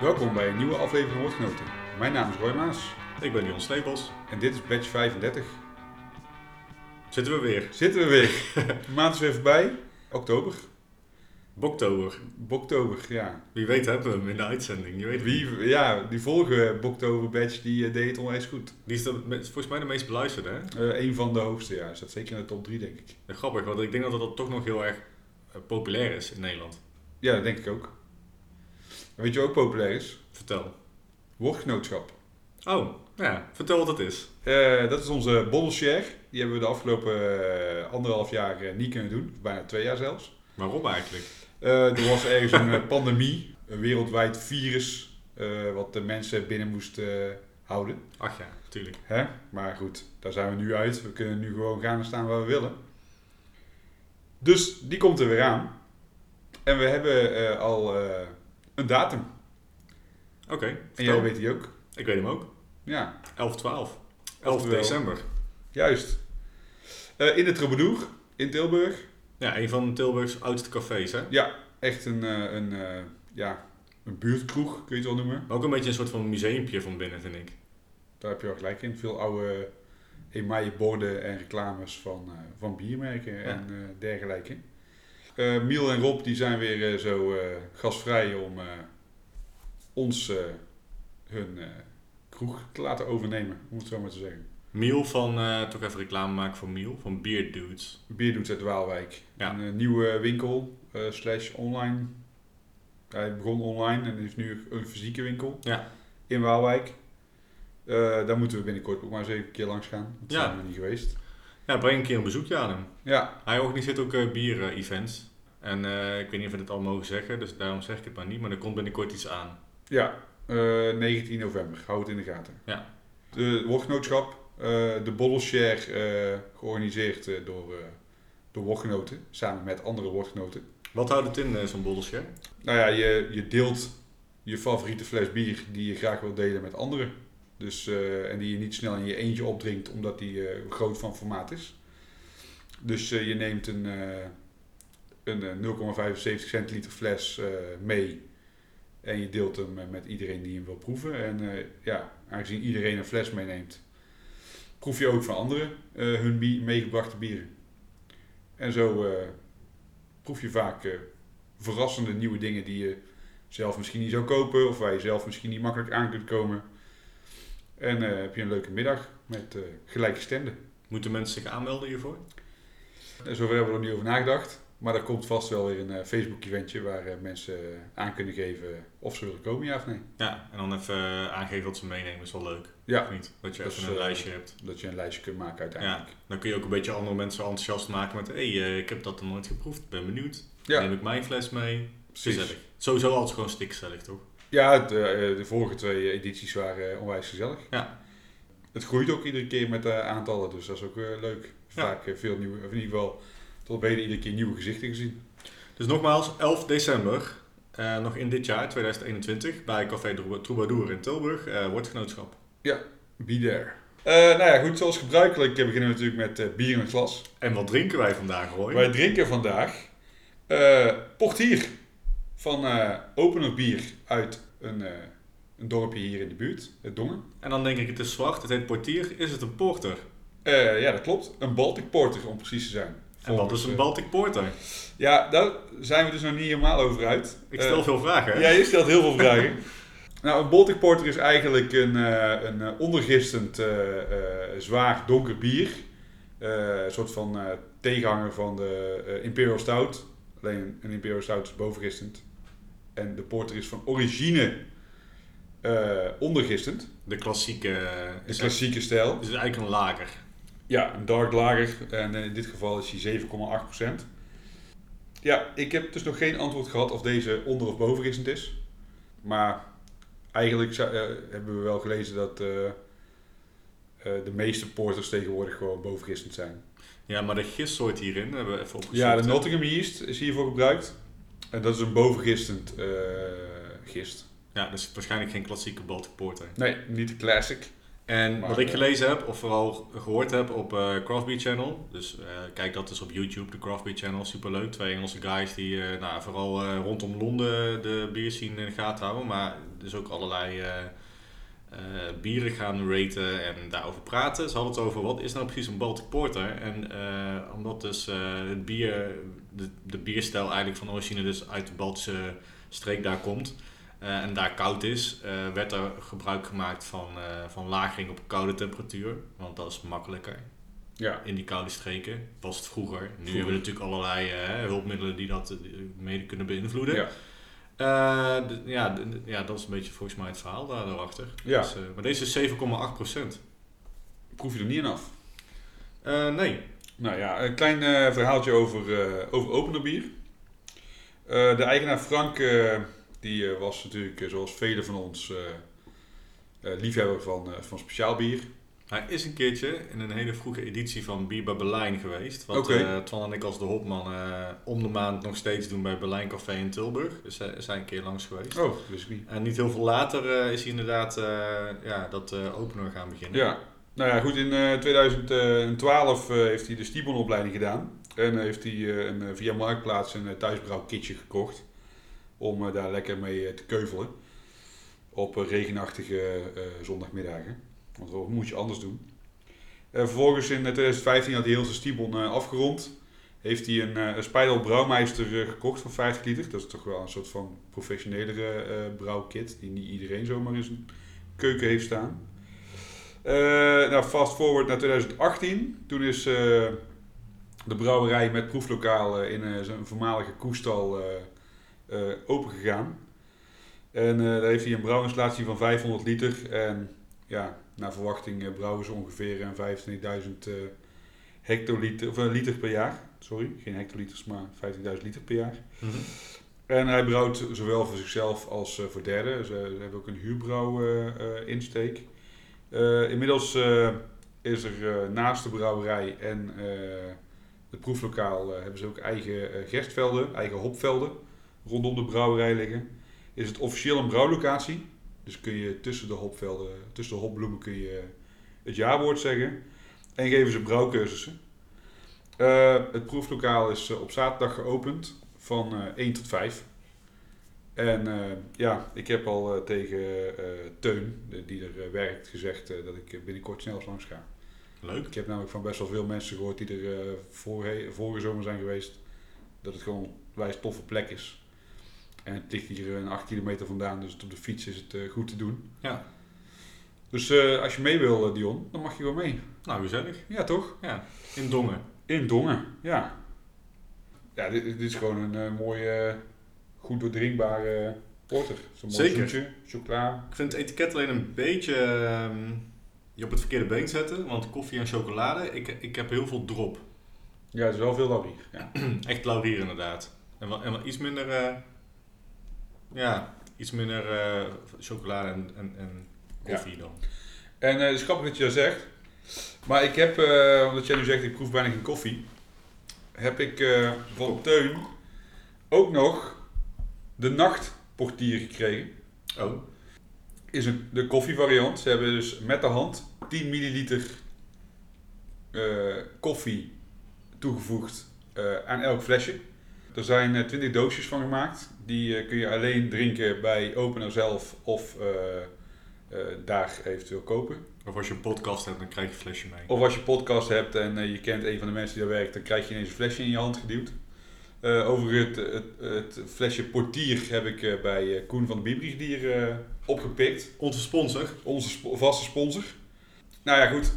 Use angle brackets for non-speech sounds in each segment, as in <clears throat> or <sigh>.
Welkom bij een nieuwe aflevering van Woordgenoten. Mijn naam is Roy Maas Ik ben Jon Stapels. en dit is batch 35. Zitten we weer. Zitten we weer. <laughs> De maand is weer voorbij. Oktober. Boktober. Boktober, ja. Wie weet hebben we hem in de uitzending. Je weet. Wie, ja, die vorige Boktober batch die eh, deed het onwijs goed. Die is de, volgens mij de meest beluisterde. Hè? Eh een van de hoogste, ja. Staat zeker in de top 3, denk ik. Ja, grappig, want ik denk dat dat toch nog heel erg eh, populair is in Nederland. Ja, dat denk ik ook. Weet je wat ook populair is? Vertel. Woordgenootschap. Oh, ja. Vertel wat het is. Eh, dat is onze bottleshare. Die hebben we de afgelopen eh, anderhalf jaar eh, niet kunnen doen. Bijna twee jaar zelfs. Waarom eigenlijk? Er was ergens een pandemie, een wereldwijd virus, wat de mensen binnen moest eh, houden. Ach ja, natuurlijk. Hè? Maar goed, daar zijn we nu uit. We kunnen nu gewoon gaan en staan waar we willen. Dus die komt er weer aan. En we hebben al een datum. Oké, En jij weet die ook. Ik weet hem ook. Ja, 11-12. 11 Oftewel- december. juist. Eh, in de Troubadour in Tilburg. Ja, een van Tilburgs oudste cafés, hè? Ja, echt een, eh, een, eh, ja, een buurtkroeg, kun je het wel noemen. Maar ook een beetje een soort van museumpje van binnen, vind ik. Daar heb je wel gelijk in. Veel oude emaille borden en reclames van, van biermerken en dergelijke. Eh, Miel en Rob die zijn weer eh, zo eh, gastvrij om ons hun kroeg te laten overnemen, om het zo maar te zeggen. Miel van, toch even reclame maken voor Miel, van Beer Dudes. Bierdoet uit Waalwijk. Ja. Een nieuwe winkel, eh, slash online. Hij begon online en is nu een fysieke winkel Ja. in Waalwijk. Daar moeten we binnenkort ook maar eens even een keer langs gaan. Dat Ja. zijn we niet geweest. Ja, breng een keer een bezoekje aan hem. Ja, Hij organiseert ook eh, bier-events. En eh, ik weet niet of we dit al mogen zeggen, dus daarom zeg ik het maar niet. Maar er komt binnenkort iets aan. Ja, eh, 19 november. Hou het in de gaten. Ja. De woordgenootschap, eh, de Bottle Share, eh, georganiseerd eh, door, eh door woordgenoten, samen met andere woordgenoten. Wat houdt het in, eh, zo'n boddelsje? Nou ja, je, je deelt je favoriete fles bier die je graag wil delen met anderen. Dus, eh, en die je niet snel in je eentje opdrinkt omdat die eh, groot van formaat is. Dus eh, je neemt een, een eh, 0,75 centiliter fles mee. En je deelt hem met iedereen die hem wil proeven. En ja, aangezien iedereen een fles meeneemt, proef je ook van anderen hun meegebrachte bieren. En zo proef je vaak verrassende nieuwe dingen die je zelf misschien niet zou kopen. Of waar je zelf misschien niet makkelijk aan kunt komen. En eh, heb je een leuke middag met eh gelijke stemden. Moeten mensen zich aanmelden hiervoor? En zover hebben we er niet over nagedacht. Maar er komt vast wel weer een eh, Facebook-eventje waar eh, mensen eh, aan kunnen geven of ze willen komen, ja of nee. Ja, en dan even eh, aangeven wat ze meenemen, is wel leuk. Ja, Of niet? Dat je Dat even een eh, lijstje hebt. dat je een lijstje kunt maken uiteindelijk. Dan kun je ook een beetje andere mensen enthousiast maken met... Hé, hey, eh, ik heb dat nog nooit geproefd, ben benieuwd. Ja, Neem ik mijn fles mee. precies. Gezellig. Sowieso altijd gewoon stikgezellig, toch? Ja, de, eh, de vorige twee edities waren eh, onwijs gezellig. Ja. Het groeit ook iedere keer met de aantallen, dus dat is ook eh, leuk. Ja. Vaak eh, veel nieuwe, of in ieder geval tot op heden iedere keer nieuwe gezichten gezien. Dus nogmaals, 11 december, eh, nog in dit jaar, 2021, bij Café Trouba- Troubadour in Tilburg, eh woordgenootschap. Be there. Eh, nou ja, goed, zoals gebruikelijk eh, beginnen we natuurlijk met eh, bier in een glas. En wat drinken wij vandaag, Roy? Wij drinken vandaag eh portier van eh Opener Bier uit een, eh, een dorpje hier in de buurt, het Dongen. En dan denk ik, het is zwart, het heet portier. Is het een porter? Eh, ja, dat klopt. Een Baltic Porter om precies te zijn. En wat is een Baltic Porter? Ja, daar zijn we dus nog niet helemaal over uit. Ik stel veel vragen, hè? Ja, je stelt heel veel vragen. <laughs> nou, een Baltic Porter is eigenlijk een, een ondergistend zwaar donker bier. Een soort van tegenhanger van de Imperial Stout. Alleen een Imperial Stout is bovengistend. En de Porter is van origine eh, ondergistend. De klassieke... eh, De klassieke stijl. het is eigenlijk een lager. Ja, een dark lager. En in dit geval is hij 7,8%. Ja, ik heb dus nog geen antwoord gehad of deze onder- of bovengistend is. Maar eigenlijk eh, hebben we wel gelezen dat eh, eh, de meeste porters tegenwoordig gewoon bovengistend zijn. Ja, maar de gistsoort hierin hebben we even opgezocht. Ja, de? Nottingham yeast is hiervoor gebruikt. En dat is een bovengistend eh, gist. Ja, dus waarschijnlijk geen klassieke Baltic Porter. Nee, niet de classic. En Maar, wat ik eh, gelezen heb, of vooral gehoord heb op eh Craft Beer Channel. Dus kijk dat is op YouTube, de Craft Beer Channel. Superleuk. Twee Engelse guys die nou, vooral rondom Londen de bierscene in de gaten houden. Maar dus ook allerlei bieren gaan raten en daarover praten. Ze hadden het over wat is nou precies een Baltic Porter. En omdat dus het bier, de, de bierstijl eigenlijk van origine dus uit de Baltische streek daar komt. eh, en daar koud is, eh, werd er gebruik gemaakt van, eh, van lagering op koude temperatuur. Want dat is makkelijker Ja, in die koude streken. Was het vroeger. Nu Vroeger. hebben we natuurlijk allerlei hulpmiddelen die dat mede kunnen beïnvloeden. ja. Ja, ja, dat is een beetje volgens mij het verhaal daar, daarachter. Ja. Dus, maar deze is 7,8 procent. proef je er niet aan af. Nee. Nou ja, een klein eh, verhaaltje over, eh over openerbier. Eh, de eigenaar Frank, die was natuurlijk, zoals velen van ons, liefhebber van, van speciaal bier. Hij is een keertje in een hele vroege editie van Bier bij Berlijn geweest. Wat Oké. eh, Twan en ik als de hopman om de maand nog steeds doen bij Berlijn Café in Tilburg. Dus hij is hij een keer langs geweest. Oh, wist ik niet. En niet heel veel later is hij inderdaad ja, dat opener gaan beginnen. Ja, nou ja, goed, in eh, 2012 eh, heeft hij de Stibon-opleiding gedaan. En heeft hij eh, een, eh, via Marktplaats een thuisbrouwkitje gekocht. Om eh, daar lekker mee eh, te keuvelen. Op eh, regenachtige eh, zondagmiddagen. Want wat moet je anders doen? Eh, vervolgens in eh, 2015 had hij heel zijn Stibon eh, afgerond. Heeft hij een, eh een eh, gekocht van 50 liter. Dat is toch wel een soort van professionelere eh, brouwkit. Die niet iedereen zomaar in zijn keuken heeft staan. Eh, nou, fast forward naar 2018. Toen is eh, de brouwerij met proeflokaal eh, in zijn voormalige koestal eh eh, open gegaan. En daar heeft hij een brouwinstallatie van 500 liter. En ja, naar verwachting brouwen ze ongeveer een 25.000 eh, hectoliter, of, liter per jaar. Sorry, geen hectoliters, maar 15.000 liter per jaar. Mhm. En hij brouwt zowel voor zichzelf als voor derden. Ze, hebben ook een huurbrouw inmiddels eh, is er eh, naast de brouwerij en eh, het proeflokaal eh, hebben ze ook eigen eh, gerstvelden, eigen hopvelden rondom de brouwerij liggen. Is het officieel een brouwlocatie. Dus kun je tussen de hopvelden, tussen de hopbloemen kun je het jaarwoord zeggen. En geven ze brouwcursussen. Eh, het proeflokaal is eh, op zaterdag geopend van eh 1 tot 5. En eh, ja, ik heb al eh, tegen eh, Teun, de- die er werkt, gezegd dat ik binnenkort snel eens langs ga. Leuk. Ik heb namelijk van best wel veel mensen gehoord die er vorige, vorige zomer zijn geweest, dat het gewoon een wijs toffe plek is. En het ligt hier een 8 kilometer vandaan, dus op de fiets is het goed te doen. Ja. Dus als je mee wil, Dion, dan mag je wel mee. Nou, gezellig. Ja, toch? Ja. In Dongen. In Dongen, ja. Ja, dit, dit is gewoon een mooie, goed doordrinkbare porter. Zo'n mooi Zeker. zoetje, chocola. Ik vind het etiket alleen een beetje ehm, je op het verkeerde been zetten. Want koffie en chocolade, ik, ik heb heel veel drop. Ja, het is wel veel laurier. Ja. <clears throat> Echt laurier inderdaad. En wel, en wel iets minder, eh, ja, iets minder eh, chocolade en, en, en koffie dan. En eh, het is grappig dat je dat zegt. Maar ik heb, omdat jij nu zegt ik proef bijna geen koffie, heb ik van Teun ook nog de nachtportier gekregen. Oh, Is een, de koffievariant. Ze hebben dus met de hand 10 milliliter eh, koffie toegevoegd eh, aan elk flesje. Er zijn eh, 20 doosjes van gemaakt. Die eh, kun je alleen drinken bij Opener zelf of eh, eh, daar eventueel kopen. of als je een podcast hebt, dan krijg je een flesje mee. Of als je podcast hebt en eh, je kent een van de mensen die daar werkt, dan krijg je ineens een flesje in je hand geduwd. Eh, over het, het, het flesje portier heb ik eh, bij eh, Koen van de Biebriegdier eh opgepikt. Onze sponsor. Onze vaste sponsor. Nou ja, goed.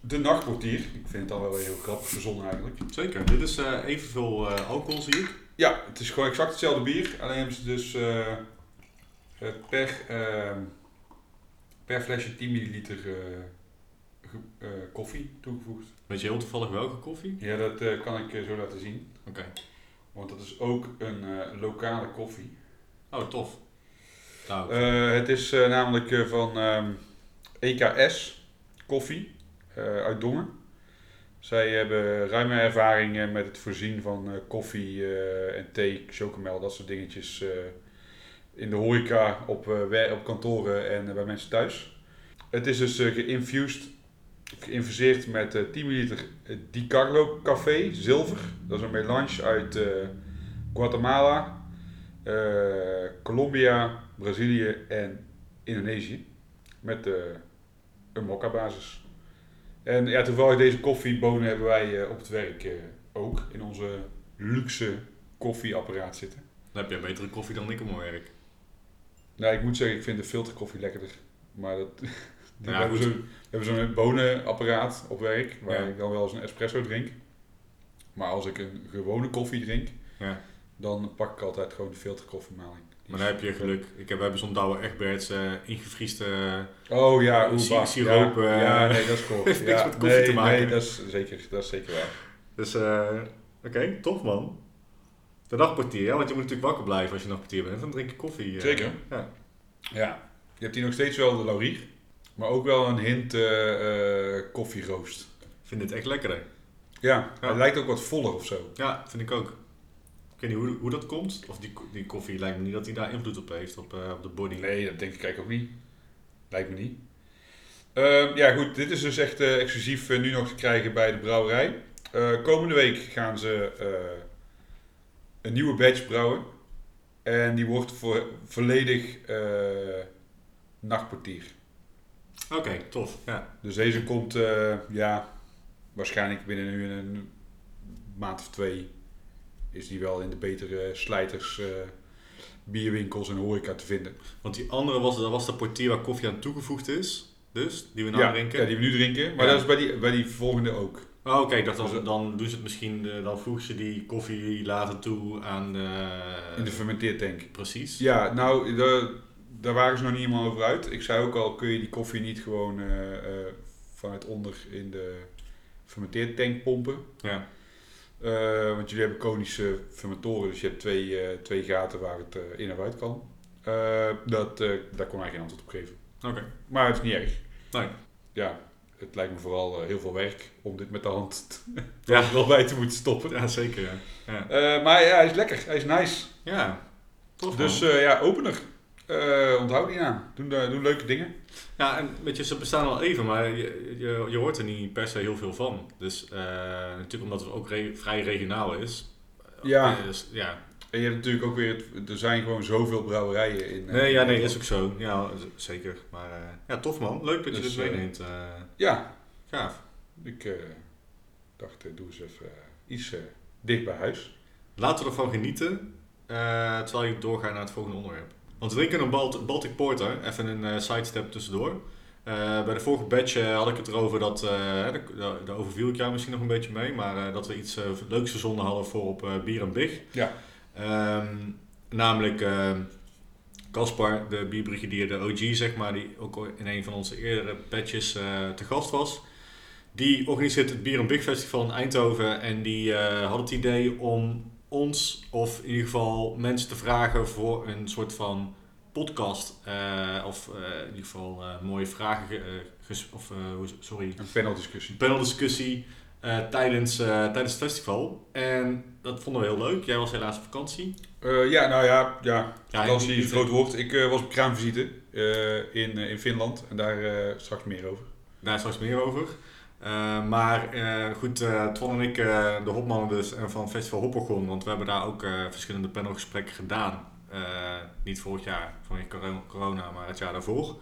De nachtportier. Ik vind het dan wel weer heel grappig verzonnen eigenlijk. Zeker. Dit is evenveel alcohol, zie ik. Ja, het is gewoon exact hetzelfde bier. Alleen hebben ze dus per, eh, per flesje 10 milliliter koffie toegevoegd. Weet je heel toevallig welke koffie? Ja, dat kan ik zo laten zien. Oké. Want dat is ook een eh, lokale koffie. Oh, tof. Nou, Eh, het is eh, namelijk van ehm, EKS koffie uit Dongen. Zij hebben ruime ervaring met het voorzien van koffie en thee, chocomel, dat soort dingetjes in de horeca, op, op kantoren en bij mensen thuis. Het is dus geïnfused, geïnfuseerd met eh 10 ml Di Carlo Café, zilver. Dat is een melange uit eh, Guatemala, eh, Colombia, Brazilië en Indonesië. Met eh, een mokka basis. En ja, toevallig deze koffiebonen hebben wij op het werk ook in onze luxe koffieapparaat zitten. Dan heb je betere koffie dan ik op mijn werk. Nou, ik moet zeggen, ik vind de filterkoffie lekkerder. Maar dat, <laughs> Ja, we, hebben goed. zo, we hebben zo'n bonenapparaat op werk, waar Ja. ik dan wel eens een espresso drink. Maar als ik een gewone koffie drink, Ja. dan pak ik altijd gewoon de filterkoffiemaling. Maar dan heb je geluk. Ik heb, we hebben zo'n Douwe Egberts eh ingevrieste... Oh ja, bah, siroop, Ja, eh, ja, nee, dat is cool. heeft <laughs> niks ja, met koffie nee, te maken. Nee, dat is zeker, dat is zeker waar. Dus, eh, oké, tof man. De dagportier, ja, want je moet natuurlijk wakker blijven als je dagportier bent. Dan drink je koffie. eh. Zeker. Ja. Ja, je hebt hier nog steeds wel de laurier, maar ook wel een hint eh eh, koffieroost. Ik vind dit echt lekkerder. Ja, Ja. het lijkt ook wat voller of zo. Ja, vind ik ook. Ik weet niet hoe, hoe dat komt. Of die, die koffie lijkt me niet dat hij daar invloed op heeft, op, eh, op de body. Nee, dat denk ik eigenlijk ook niet. Lijkt me niet. Ehm, ja, goed. Dit is dus echt exclusief nu nog te krijgen bij de brouwerij. Komende week gaan ze een nieuwe batch brouwen. En die wordt voor, volledig nachtportier. Oké, tof. Ja. Dus deze komt, eh, ja, waarschijnlijk binnen nu een maand of twee is die wel in de betere slijters, eh, bierwinkels en horeca te vinden. Want die andere was, dat was de portier waar koffie aan toegevoegd is. Dus, die we ja, drinken. ja, die we nu drinken. Maar Ja. dat is bij die, bij die volgende ook. Oh, oké, ik dacht Dus, dan, eh, dan doen ze het misschien, dan voegen ze die koffie later toe aan de... In de fermenteertank. Precies. Ja, nou, de, daar waren ze nog niet helemaal over uit. Ik zei ook al, kun je die koffie niet gewoon eh, eh, vanuit onder in de fermenteertank pompen. Ja. Eh, want jullie hebben konische fermentoren, dus je hebt twee, twee gaten waar het in en uit kan. Dat, daar kon hij geen antwoord op geven. Oké. Maar het is niet erg. Nee. Ja, het lijkt me vooral heel veel werk om dit met de hand <laughs> Ja. wel bij te moeten stoppen. Ja, zeker, ja. Ja, maar ja, hij is lekker. Hij is nice. ja. tof Dus ja, opener. Eh onthoud die naam. Doen, eh, doen leuke dingen. Ja, en weet je, ze bestaan al even, maar je, je, je hoort er niet per se heel veel van. Dus eh, natuurlijk omdat het ook re- vrij regionaal is. Ja. Dus, ja. En je hebt natuurlijk ook weer, het- er zijn gewoon zoveel brouwerijen in. Nee, ja, nee, is ook zo. Ja, zeker. Maar ja, tof man. Leuk dat je Dus, dit meeneemt. Ja, gaaf. ik dacht, doe eens even iets dicht bij huis. Laten we ervan genieten, terwijl je doorgaat naar het volgende onderwerp. Want we drinken een Balt- Baltic Porter, even een eh, sidestep tussendoor. Eh, bij de vorige batch eh, had ik het erover dat, daar, overviel ik jou misschien nog een beetje mee, maar dat we iets leuks verzonnen hadden voor op Bier en Big. Ja. Ehm, namelijk Caspar, de bierbrigadier, de OG zeg maar, die ook in een van onze eerdere patches te gast was. Die organiseert het Bier en Big Festival in Eindhoven en die had het idee om ons, of in ieder geval mensen te vragen voor een soort van podcast. eh, of eh, in ieder geval eh, mooie vragen, of sorry, Een paneldiscussie. paneldiscussie tijdens, tijdens het festival. En dat vonden we heel leuk. Jij was helaas op vakantie. Ja, nou ja, ja. Ja, Vakantie is een groot woord. Ik was op kraamvisite in, in Finland en daar straks meer over. Daar straks meer over. Eh, maar eh, goed, eh Twan en ik, de hopmannen dus, en van Festival Hoppergon, want we hebben daar ook verschillende panelgesprekken gedaan. Niet vorig jaar, vanwege coro- corona, maar het jaar daarvoor.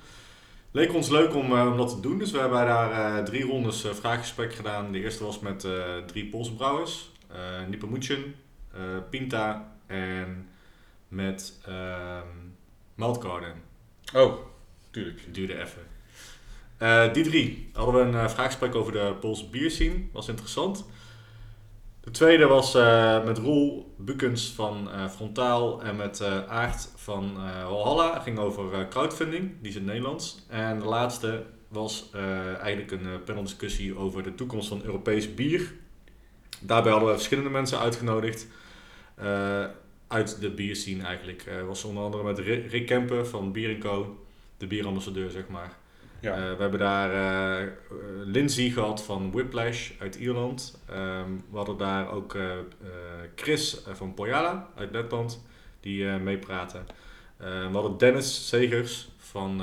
Leek ons leuk om, om dat te doen, dus we hebben daar drie rondes eh vraaggesprek gedaan. De eerste was met drie Poolse brouwers, uh, Pinta en met ehm Maltgarden. Oh, tuurlijk. Duurde even. Eh, die drie hadden we een eh, vraaggesprek over de Poolse bierscene. Was interessant. De tweede was eh, met Roel Bukens van Frontaal en met Aart van Valhalla. Het ging over crowdfunding, die is in Nederlands. En de laatste was eigenlijk een paneldiscussie over de toekomst van Europees bier. Daarbij hadden we verschillende mensen uitgenodigd. uit de bierscene eigenlijk. Was onder andere met Rick Kempen van Bier Co. De bierambassadeur, zeg maar. Ja. Eh, we hebben daar eh, Lindsay gehad van Whiplash uit Ierland. Ehm, we hadden daar ook eh, Chris van Pojala uit Letland, die meepraten. Eh, we hadden Dennis Segers van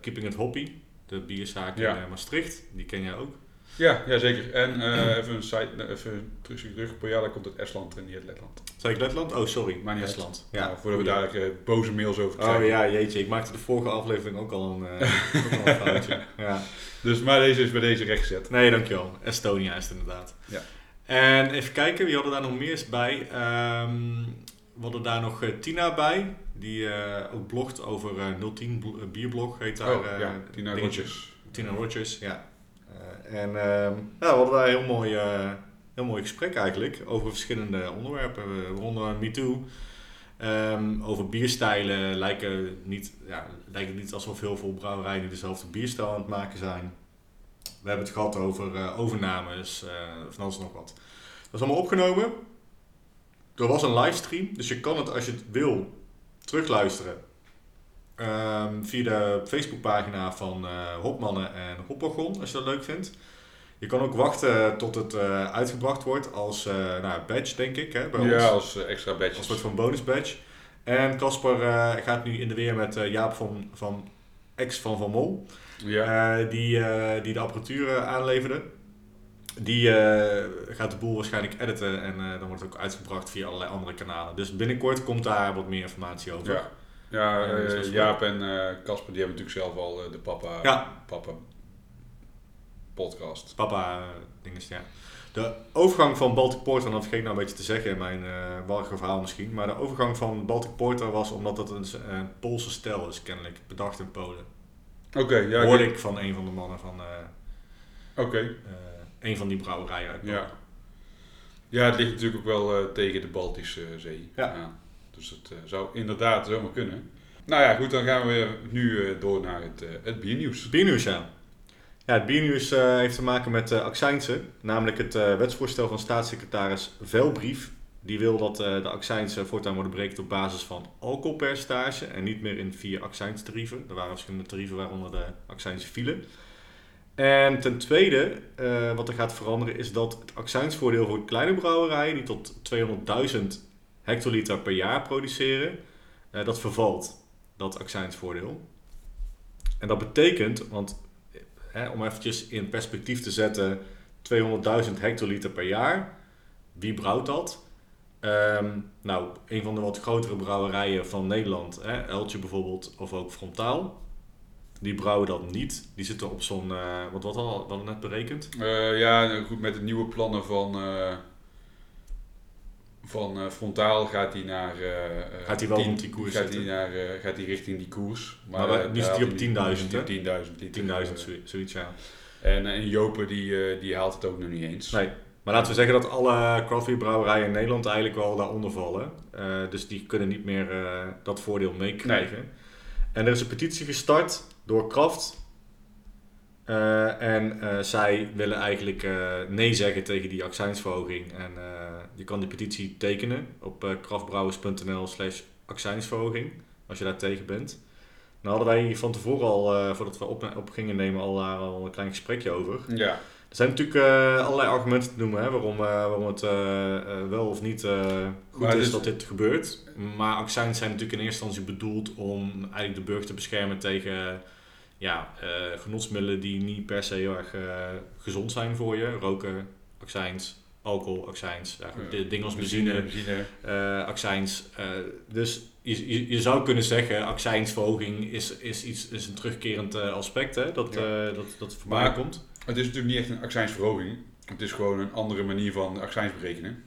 Keeping It Hoppy, de bierzaak Ja. in Maastricht. Die ken jij ook. Ja, ja zeker. En eh, even een site, even een terug, terug. Pojala komt uit Estland en niet Letland. Zei ik Letland? Oh, sorry. Maar niet Estland. Ja, nou, voordat we daar uh, boze mails over krijgen. Oh ja, jeetje. Ik maakte de vorige aflevering ook al een, <laughs> ook al een foutje. Ja. Dus, maar deze is bij deze rechtgezet. Nee, dankjewel. Estonia is het inderdaad. Ja. En even kijken, wie hadden daar nog meer bij? Um, we hadden daar nog Tina bij. Die ook blogt over 010 Bierblog, heet daar. Oh, ja, Tina Rogers. Tina Rogers, ja. En uh, ja, we hadden daar een heel mooi, uh, heel mooi gesprek eigenlijk over verschillende onderwerpen. Waaronder MeToo. Um, over bierstijlen lijken, niet, ja, lijkt niet alsof heel veel brouwerijen dezelfde bierstijl aan het maken zijn. We hebben het gehad over uh, overnames, van alles nog wat. Dat is allemaal opgenomen. Er was een livestream, dus je kan het als je het wil terugluisteren. Um, via de Facebookpagina van uh, Hopmannen en Hopwagon, als je dat leuk vindt. Je kan ook wachten tot het uh, uitgebracht wordt als uh, nou, badge, denk ik. Hè, bij ja, ons. als extra badge. Als een soort van bonus badge. En Casper gaat nu in de weer met Jaap van, van ex van Van Mol. Ja. die, die de apparatuur aanleverde. Die gaat de boel waarschijnlijk editen en dan wordt het ook uitgebracht via allerlei andere kanalen. Dus binnenkort komt daar wat meer informatie over. Ja. Ja, uh, Jaap en Casper die hebben natuurlijk zelf al uh, de papa, ja. papa podcast. Papa uh, dinges, ja. De overgang van Baltic Porter, dat vergeet ik nou een beetje te zeggen in mijn warrige verhaal misschien, maar de overgang van Baltic Porter was omdat het een, een Poolse stijl is kennelijk, bedacht in Polen. Oké, okay, ja. Hoorde ik van een van de mannen van Oké. Okay. een van die brouwerijen uit Polen. Ja. Ja, het ligt natuurlijk ook wel tegen de Baltische Zee. Ja. ja. Dus het uh, zou inderdaad zomaar kunnen. Nou ja, goed, dan gaan we nu uh, door naar het, uh, het biernieuws. Biernieuws, ja. Ja, het biernieuws heeft te maken met uh, accijnsen. Namelijk het wetsvoorstel van staatssecretaris Velbrief. Die wil dat de accijnsen voortaan worden berekend op basis van alcoholpercentage. En niet meer in vier accijnstarieven. Er waren verschillende tarieven waaronder de accijnsen vielen. En ten tweede, wat er gaat veranderen, is dat het accijnsvoordeel voor kleine brouwerijen, die tot 200.000 hectoliter per jaar produceren, uh, dat vervalt, dat accijnsvoordeel. En dat betekent, want hè, om eventjes in perspectief te zetten, 200.000 hectoliter per jaar, wie brouwt dat? Um, nou, een van de wat grotere brouwerijen van Nederland, hè, Eltje bijvoorbeeld, of ook Frontaal, die brouwen dat niet. Die zitten op zo'n, uh, wat wat al, wat net berekend? Ja, goed, met de nieuwe plannen van van uh, frontaal gaat hij naar. Uh, gaat hij wel rond die koers gaat hij naar, gaat hij richting die koers. Maar, maar nu zit hij op 10.000. 10.000, zoiets ja. En, en Jopen die, die haalt het ook nog niet eens. Nee. Maar laten we zeggen dat alle craft brouwerijen in Nederland eigenlijk wel daaronder vallen. dus die kunnen niet meer dat voordeel meekrijgen. Nee. En er is een petitie gestart door Kraft uh, en uh, zij willen eigenlijk uh, nee zeggen tegen die accijnsverhoging. En je kan die petitie tekenen op kraftbrouwers.nl slash accijnsverhoging, als je daar tegen bent. Nou hadden wij van tevoren al, voordat we op, op gingen nemen, al daar al een klein gesprekje over. Ja. Er zijn natuurlijk allerlei argumenten te noemen hè, waarom, waarom het wel of niet goed maar is dus... dat dit gebeurt. Maar accijns zijn natuurlijk in eerste instantie bedoeld om eigenlijk de burger te beschermen tegen ja, uh, genotsmiddelen die niet per se heel erg uh, gezond zijn voor je. Roken, accijns, alcohol, accijns, ja, dingen als benzine, benzine. Uh, accijns. dus je, je, je, zou kunnen zeggen, accijnsverhoging is, is, iets, is een terugkerend aspect hè, dat, ja. dat, dat voorbij maar komt. Het is natuurlijk niet echt een accijnsverhoging. Het is gewoon een andere manier van accijns berekenen.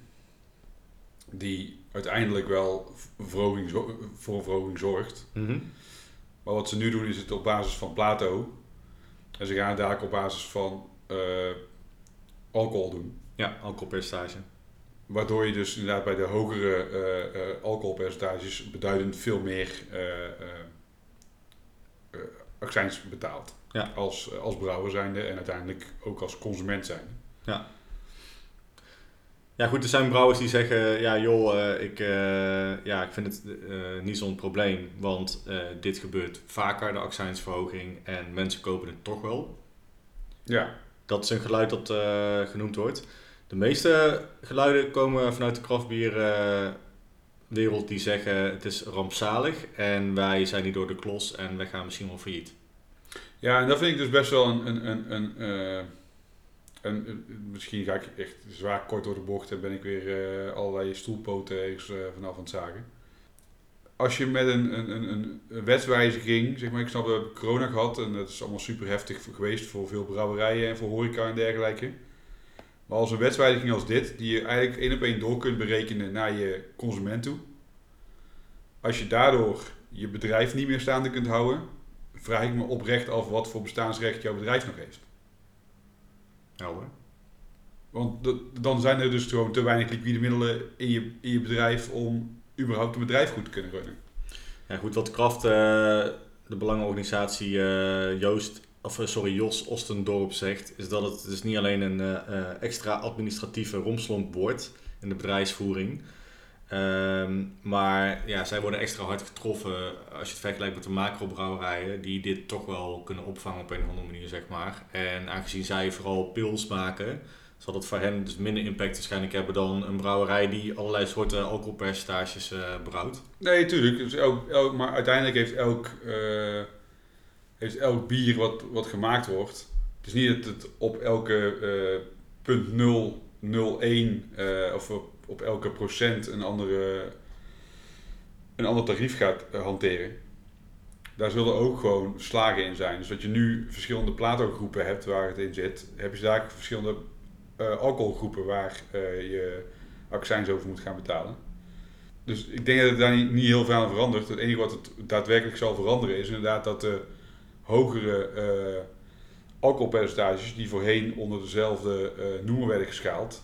Die uiteindelijk wel verhoging, voor een verhoging zorgt. Mm -hmm. Maar wat ze nu doen is het op basis van Plato. En ze gaan het daar op basis van uh, alcohol doen. Ja, alcoholpercentage. Waardoor je dus inderdaad bij de hogere uh, uh, alcoholpercentages beduidend veel meer accijns betaalt. Ja. Als, als brouwer zijnde en uiteindelijk ook als consument zijnde. Ja. Ja, goed, er zijn brouwers die zeggen: ja, joh, uh, ik, uh, ja, ik vind het uh, niet zo'n probleem, want dit gebeurt vaker, de accijnsverhoging, en mensen kopen het toch wel. Ja. Dat is een geluid dat genoemd wordt. De meeste geluiden komen vanuit de kraftbierwereld die zeggen: het is rampzalig en wij zijn niet door de klos en wij gaan misschien wel failliet. Ja, en dat vind ik dus best wel een. een, een, een en eh, misschien ga ik echt zwaar kort door de bocht en ben ik weer eh, allerlei stoelpoten ergens eh, vanaf aan het zagen. Als je met een, een, een, een wetswijziging, zeg maar, ik snap dat we corona gehad en dat is allemaal super heftig geweest voor veel brouwerijen en voor horeca en dergelijke. Maar als een wetswijziging als dit, die je eigenlijk één op één door kunt berekenen naar je consument toe. Als je daardoor je bedrijf niet meer staande kunt houden, vraag ik me oprecht af wat voor bestaansrecht jouw bedrijf nog heeft. Want dan zijn er dus gewoon te weinig liquide middelen in je, in je bedrijf om überhaupt een bedrijf goed te kunnen runnen. Ja, goed, wat Kraft, eh, de belangenorganisatie eh, Joost, of eh, sorry, Jos Ostendorp zegt, is dat het dus niet alleen een extra administratieve romslomp wordt in de bedrijfsvoering. Ehm, maar ja, zij worden extra hard getroffen als je het vergelijkt met de macrobrouwerijen, die dit toch wel kunnen opvangen op een of andere manier, zeg maar. En aangezien zij vooral pils maken, zal dat voor hen dus minder impact waarschijnlijk hebben dan een brouwerij die allerlei soorten alcoholpercentages eh brouwt. Nee, tuurlijk. Dus elk, maar uiteindelijk heeft elk, eh, heeft elk bier wat, wat gemaakt wordt. Het is niet dat het op elke eh punt 001 eh, of op, elke procent een, andere, een ander tarief gaat eh, hanteren. Daar zullen ook gewoon slagen in zijn. Dus dat je nu verschillende plato-groepen hebt waar het in zit, heb je daar verschillende eh, alcoholgroepen waar eh, je accijns over moet gaan betalen. Dus ik denk dat het daar niet, heel veel aan verandert. Het enige wat het daadwerkelijk zal veranderen is inderdaad dat de hogere eh, alcoholpercentages die voorheen onder dezelfde noemer werden geschaald,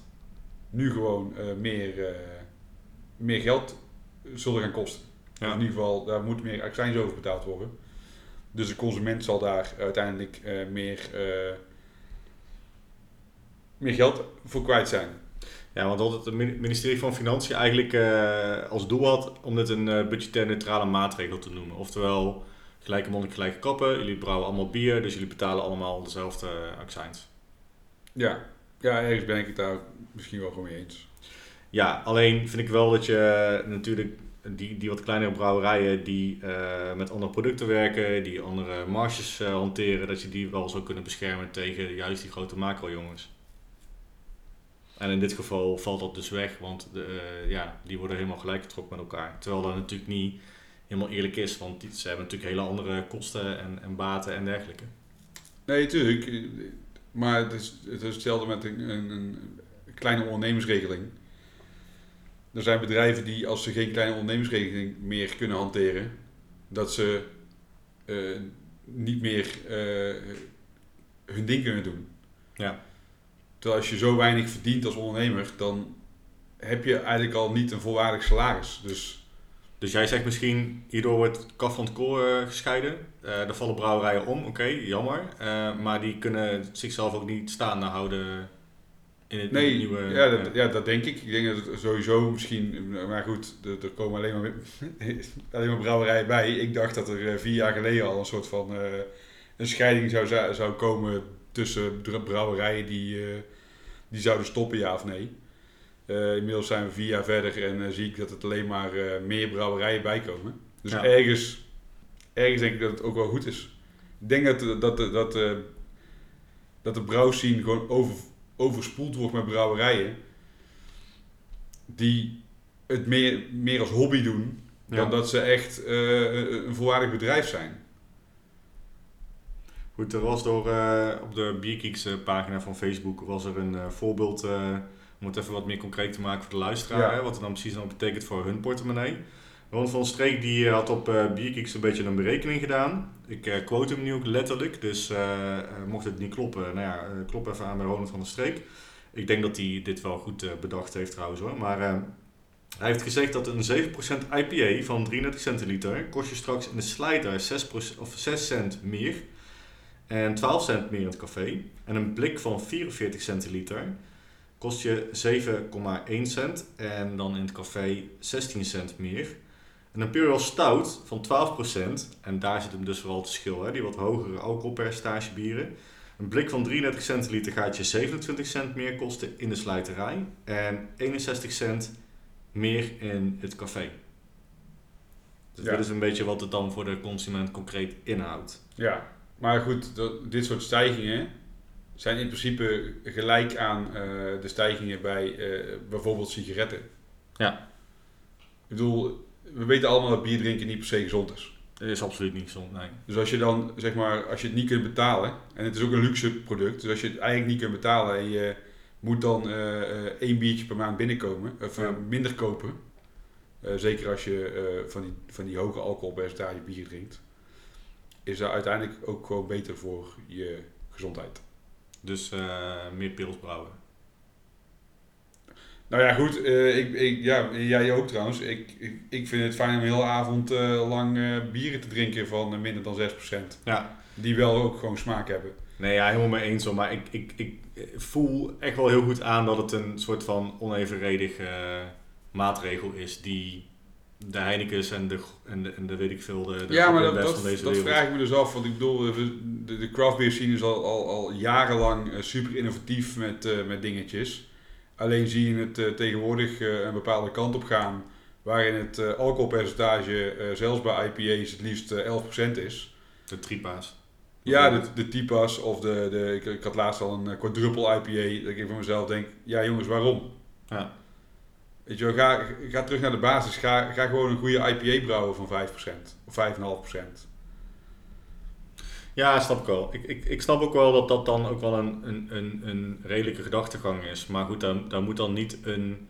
nu gewoon eh, meer, eh, meer geld zullen gaan kosten. Ja. In ieder geval, daar moet meer accijns over betaald worden. Dus de consument zal daar uiteindelijk eh, meer, meer geld voor kwijt zijn. Ja, want dat het ministerie van Financiën eigenlijk als doel had om dit een eh, budgetair neutrale maatregel te noemen. Oftewel, gelijke monnik, gelijke kappen. Jullie brouwen allemaal bier, dus jullie betalen allemaal dezelfde accijns. Ja. Ja, ergens ben ik het daar misschien wel gewoon mee eens. Ja, alleen vind ik wel dat je eh, natuurlijk die, die wat kleinere brouwerijen die eh, met andere producten werken, die andere marges eh, hanteren, dat je die wel zou kunnen beschermen tegen juist die grote macro-jongens. En in dit geval valt dat dus weg, want de, ja, die worden helemaal gelijk getrokken met elkaar. Terwijl dat natuurlijk niet helemaal eerlijk is, want die, ze hebben natuurlijk hele andere kosten en, en baten en dergelijke. Nee, tuurlijk. Maar het is, het is hetzelfde met een, een, een kleine ondernemersregeling. Er zijn bedrijven die, als ze geen kleine ondernemersregeling meer kunnen hanteren, dat ze eh, niet meer eh, hun ding kunnen doen. Ja. Terwijl als je zo weinig verdient als ondernemer, dan heb je eigenlijk al niet een volwaardig salaris. Dus Dus jij zegt misschien, hierdoor wordt kaf van het eh, gescheiden. Eh daar vallen brouwerijen om, oké, jammer. Eh, maar die kunnen zichzelf ook niet staande houden in het Nee, nieuwe... ja, dat, ja, dat denk ik. Ik denk dat het sowieso misschien, maar goed, er, er komen alleen maar, <laughs> alleen maar brouwerijen bij. Ik dacht dat er vier jaar geleden al een soort van een scheiding zou, zou komen tussen brouwerijen die, die zouden stoppen, ja of nee. Eh, inmiddels zijn we vier jaar verder en eh, zie ik dat het alleen maar eh, meer brouwerijen bijkomen. Dus Ja. ergens, ergens denk ik dat het ook wel goed is. Ik denk dat, dat, dat, dat, dat de brouwscene gewoon over, overspoeld wordt met brouwerijen die het meer, meer als hobby doen Ja. dan dat ze echt een volwaardig bedrijf zijn. Goed, er was door, op de Bierkieks eh, pagina van Facebook was er een voorbeeld, om het even wat meer concreet te maken voor de luisteraar, Ja. hè, wat het dan precies dan betekent voor hun portemonnee. Ron van Streek die eh, had op Bierkieks een beetje een berekening gedaan. Ik eh, quote hem nu ook letterlijk, dus mocht het niet kloppen, nou ja, klop even aan bij Ronald van der Streek. Ik denk dat hij dit wel goed bedacht heeft trouwens hoor, maar eh, hij heeft gezegd dat een 7% IPA van 33 centiliter kost je straks in de slijter 6, of 6 cent meer en 12 cent meer in het café. En een blik van 44 centiliter kost je 7,1 cent en dan in het café 16 cent meer. Een Imperial Stout van 12%, en daar zit hem dus vooral het verschil, hè, die wat hogere alcoholpercentage bieren. Een blik van 33 centiliter gaat je 27 cent meer kosten in de slijterij en 61 cent meer in het café. Dus Ja. dit is een beetje wat het dan voor de consument concreet inhoudt. Ja, maar goed, dat, dit soort stijgingen zijn in principe gelijk aan eh, de stijgingen bij eh, bijvoorbeeld sigaretten. Ja. Ik bedoel, we weten allemaal dat bier drinken niet per se gezond is. Dat is absoluut niet gezond, nee. Dus als je dan, zeg maar, als je het niet kunt betalen, en het is ook een luxe product, dus als je het eigenlijk niet kunt betalen en je moet dan eh, één biertje per maand binnenkomen, of Ja. minder kopen, zeker als je van, die, van die hoge alcoholpercentage bier drinkt, is dat uiteindelijk ook gewoon beter voor je gezondheid. Dus eh, meer pils brouwen. Nou ja, goed. eh, ik, ik, ja, jij ook trouwens. Ik, ik, ik vind het fijn om hele avond eh, lang bieren te drinken van minder dan 6%. Ja. Die wel ook gewoon smaak hebben. Nee, ja, helemaal mee eens hoor. Maar ik, ik, ik voel echt wel heel goed aan dat het een soort van onevenredig eh, maatregel is die de Heineken's en de, en de, en de weet ik veel, de, de ja, maar dat, dat, van deze dat wereld. vraag ik me dus af. Want ik bedoel, de, de, craft beer scene is al, al, al jarenlang eh, super innovatief met, eh, met dingetjes. Alleen zie je het eh, tegenwoordig een bepaalde kant op gaan. Waarin het alcoholpercentage zelfs bij IPA's het liefst eh, 11% is. De tripa's. Ja, de, de typas of de, de ik, ik had laatst al een quadruple IPA. Dat ik van mezelf denk, ja jongens, waarom? Ja. Je ga, ga terug naar de basis. Ga, ga gewoon een goede IPA brouwen van 5% of 5,5%. Ja, snap ik wel. Ik, ik, ik snap ook wel dat dat dan ook wel een, een, een, een redelijke gedachtegang is. Maar goed, daar, daar moet dan niet een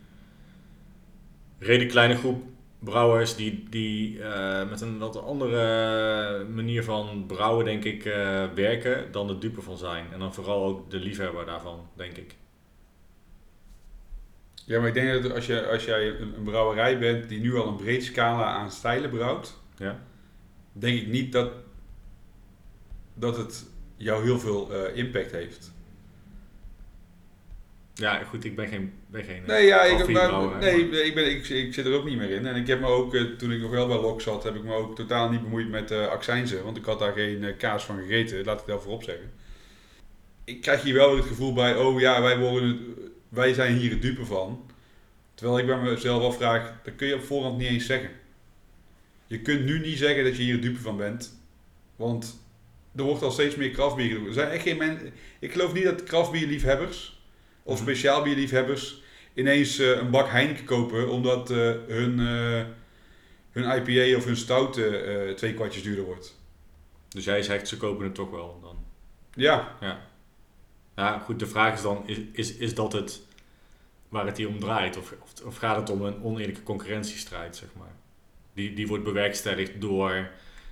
redelijk kleine groep brouwers die, die eh, met een wat andere manier van brouwen, denk ik, eh, werken, dan de dupe van zijn. En dan vooral ook de liefhebber daarvan, denk ik. Ja, maar ik denk dat als, je, als jij een, brouwerij bent die nu al een breed scala aan stijlen brouwt, Ja. denk ik niet dat, dat het jou heel veel eh, impact heeft. Ja, goed, ik ben geen, ben geen Nee, ja, ik, maar, nee maar- ik, ben, ik, ik zit er ook niet meer in. En ik heb me ook, eh, toen ik nog wel bij Lok zat, heb ik me ook totaal niet bemoeid met eh accijnzen. Want ik had daar geen kaas van gegeten, laat ik daar voorop zeggen. Ik krijg hier wel het gevoel bij, oh ja, wij, worden, het- wij zijn hier het dupe van. Terwijl ik bij mezelf afvraag, dat kun je op voorhand niet eens zeggen. Je kunt nu niet zeggen dat je hier het dupe van bent. Want er wordt al steeds meer kraftbier gedaan. Er zijn echt geen mensen... Ik geloof niet dat kraftbierliefhebbers of Mhm. speciaalbierliefhebbers ineens eh, een bak Heineken kopen omdat eh, hun, eh, hun IPA of hun stout twee kwartjes duurder wordt. Dus jij zegt, ze kopen het toch wel dan? Ja, Ja, goed, de vraag is dan, is, is, is dat het waar het hier om draait? Of, of, of gaat het om een oneerlijke concurrentiestrijd, zeg maar? Die, die wordt bewerkstelligd door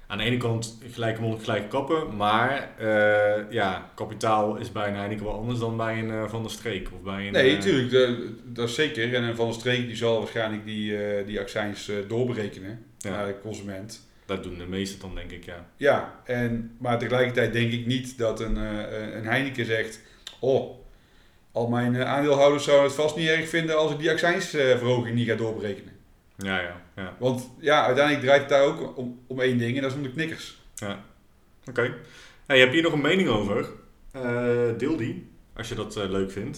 aan de ene kant gelijke mond, gelijke kappen, maar eh, ja, kapitaal is bij een Heineken wel anders dan bij een eh, Van der Streek. Of bij een, nee, eh, natuurlijk, dat, dat is zeker. En een Van der Streek die zal waarschijnlijk die, eh, die accijns eh, doorberekenen Ja. naar de consument. Dat doen de meesten dan, denk ik, ja. Ja, en, maar tegelijkertijd denk ik niet dat een, eh, een Heineken zegt... Oh, al mijn eh, aandeelhouders zouden het vast niet erg vinden als ik die accijnsverhoging niet ga doorberekenen. Ja, ja, ja. Want ja, uiteindelijk draait het daar ook om, om één ding en dat is om de knikkers. Oké. Hey, heb je hier nog een mening over? Eh, deel die, als je dat eh, leuk vindt.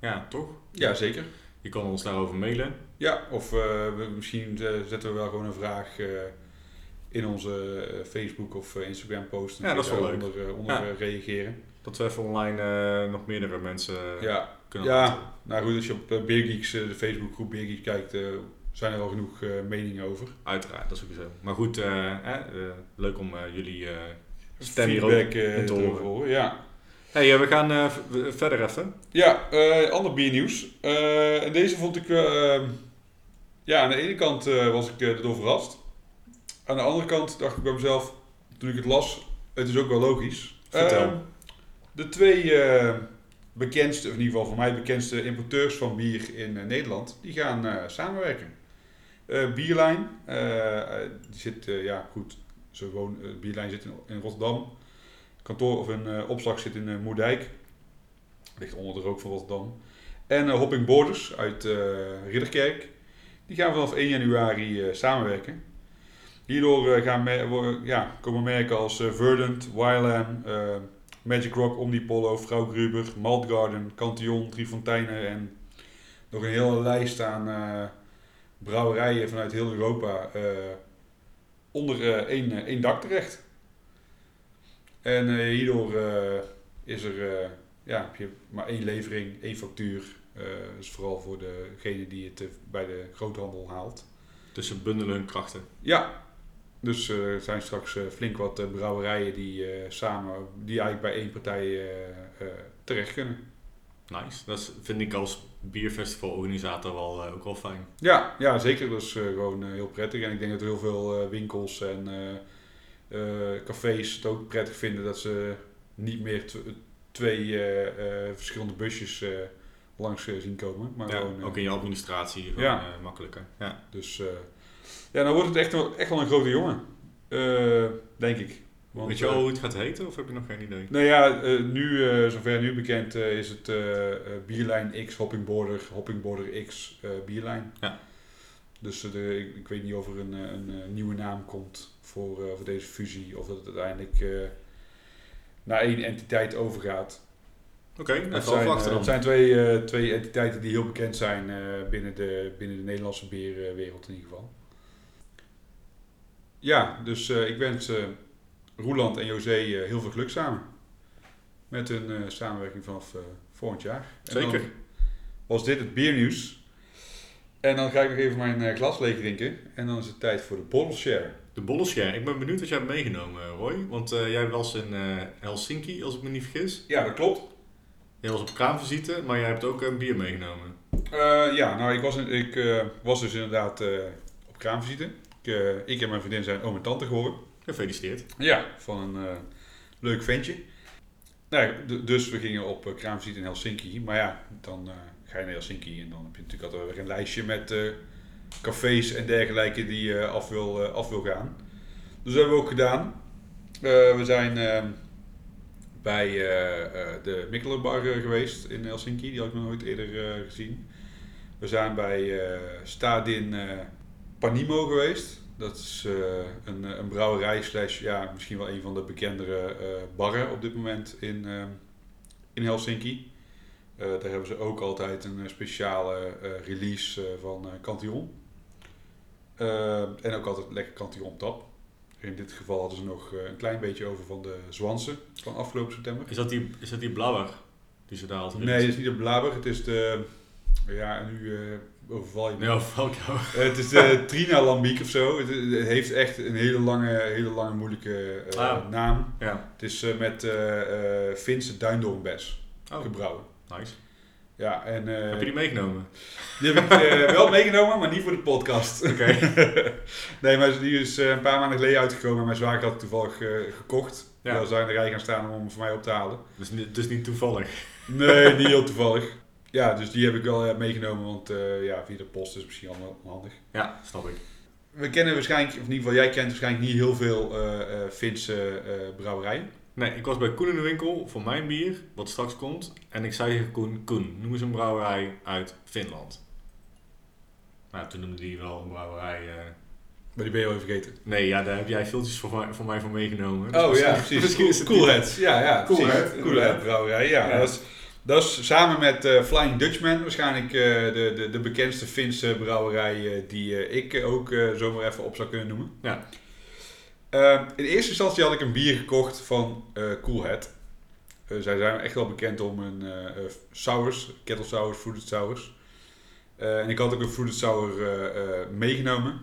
Ja, toch? Ja, zeker. Je kan ons daarover mailen. Ja, of we, misschien zetten we wel gewoon een vraag in onze Facebook of Instagram post. En Ja, dat is wel daar Onder, onder Ja. reageren. Dat we even online eh, nog meerdere mensen Ja, kunnen ja. laten. nou goed, als je op eh, Beergeeks, eh, de Facebookgroep Beergeeks kijkt, eh, zijn er al genoeg eh, meningen over. Uiteraard, dat is ook zo. Maar goed, eh, eh, eh, leuk om eh, jullie eh stem Feedback eh, te horen. Ja, Hey, eh, we gaan eh, verder even. ja eh, ander biernieuws. Eh, en deze vond ik... eh, ja, aan de ene kant eh, was ik eh, erdoor verrast. Aan de andere kant dacht ik bij mezelf, toen ik het las, het is ook wel logisch. Vertel. De twee eh, bekendste, of in ieder geval voor mij bekendste importeurs van bier in eh, Nederland, die gaan eh, samenwerken. Bierlijn, die zit, ja goed, ze woon, eh, Bierlijn zit in, in Rotterdam. Kantoor of een opslag zit in Moerdijk. Ligt onder de rook van Rotterdam. En Hopping Borders uit Ridderkerk. Die gaan vanaf 1 januari samenwerken. Hierdoor gaan ja, komen merken als Verdant, eh, Magic Rock, Omnipollo, Vrouw Gruber, Malt Garden, Cantillon, Driefonteinen en nog een hele lijst aan eh, brouwerijen vanuit heel Europa eh, onder eh, één, één dak terecht. En hierdoor is er, ja, heb je maar één levering, één factuur. Dus vooral voor degene die het bij de groothandel haalt. Dus ze bundelen hun krachten. Ja, dus eh, er zijn straks eh, flink wat eh, brouwerijen die samen, die eigenlijk bij één partij terecht kunnen. Nice. Dat vind ik als bierfestivalorganisator wel, ook wel fijn. Ja, ja zeker. Dat is gewoon heel prettig. En ik denk dat heel veel winkels en cafés het ook prettig vinden dat ze niet meer tw- twee verschillende busjes langs zien komen. Maar Ja, gewoon, ook in je administratie gewoon Ja. makkelijker. Ja. Dus ja, dan wordt het echt wel, echt wel een grote jongen. Eh, denk ik. Want, Weet je al eh, hoe het gaat heten of heb je nog geen idee? Nou ja, eh, nu, eh, zover nu bekend is, het Bierlijn X Hopping Border, Hopping Border X Bierlijn. Ja. Dus de, ik, ik weet niet of er een, een, nieuwe naam komt voor, voor deze fusie. Of dat het uiteindelijk naar één entiteit overgaat. Oké, Het even zijn, dan. het zijn twee, twee entiteiten die heel bekend zijn binnen, de, binnen de Nederlandse bierwereld in ieder geval. Ja, dus eh, ik wens eh, Roeland en José eh, heel veel geluk samen. Met eh, samenwerking vanaf volgend jaar. En Zeker. dan was dit het biernieuws. En dan ga ik nog even mijn glas leeg drinken. En dan is het tijd voor de bottle share. De bollenshare. Ik ben benieuwd wat jij hebt meegenomen, Roy. Want jij was in Helsinki, als ik me niet vergis. Ja, dat klopt. Jij was op kraamvisite, maar jij hebt ook een bier meegenomen. Ja, nou, ik was, in- ik, was dus inderdaad op kraamvisite. Ik, eh, ik en mijn vriendin zijn oom en tante geworden. Gefeliciteerd. Ja, van een eh, leuk ventje. Nou, ja, dus we gingen op uh, kraamvisite in Helsinki. Maar ja, dan ga je naar Helsinki en dan heb je natuurlijk altijd weer een lijstje met cafés en dergelijke die je af, wil, af wil gaan. Dus dat hebben we ook gedaan. We zijn eh, bij de Mikkeler Bar eh, geweest in Helsinki. Die had ik nog nooit eerder gezien. We zijn bij Stadin Panimo geweest. Dat is eh, een, een brouwerij slash, ja, misschien wel een van de bekendere eh, barren op dit moment in, eh, in Helsinki. Daar hebben ze ook altijd een speciale release van Cantillon. En ook altijd lekker Cantillon tap. In dit geval hadden ze nog een klein beetje over van de Zwansen van afgelopen september. Is dat die, is dat die blauwer die ze daar altijd Nee, het is niet de Blaber, het is de... Ja, en nu overval je me. Nee, of welke? Eh, het is de Trina Lambiek of zo. Het, het heeft echt een hele lange, hele lange moeilijke eh, Ah. naam. Ja. Het is eh, met eh eh Finse duindoornbes Oh, gebrouwen. nice. Ja, en eh, Heb je die meegenomen? die heb ik eh, wel meegenomen, maar niet voor de podcast. Oké. <laughs> nee, maar die is eh, een paar maanden geleden uitgekomen en mijn zwager had toevallig eh, gekocht. Ja. Ja. We zijn in de rij gaan staan om hem voor mij op te halen. Dus, dus niet toevallig. Nee, niet heel toevallig. Ja, dus die heb ik wel eh, meegenomen, want eh, ja, via de post is misschien allemaal handig. Ja, snap ik. We kennen waarschijnlijk, of in ieder geval jij kent waarschijnlijk niet heel veel eh Finse brouwerijen. Nee, ik was bij Koen in de winkel voor mijn bier, wat straks komt. En ik zei tegen Koen, Koen, noem eens een brouwerij uit Finland. Nou, toen noemde hij wel een brouwerij... Maar die ben je al even vergeten. Nee, ja, daar heb jij filmpjes voor mij, voor mij van meegenomen. Dus Oh ja, <laughs> precies. Het cool Heads. Ja, ja. Coolhead, precies. Coolhead brouwerij. Ja, Ja. Dat, is, dat is samen met eh, Flying Dutchman waarschijnlijk eh, de, de, de bekendste Finse brouwerij eh, die ik ook zomaar even op zou kunnen noemen. Ja. Eh, in eerste instantie had ik een bier gekocht van Coolhead. Zij zijn echt wel bekend om hun sours, kettle sours, fruited sours. En ik had ook een fruited sour meegenomen.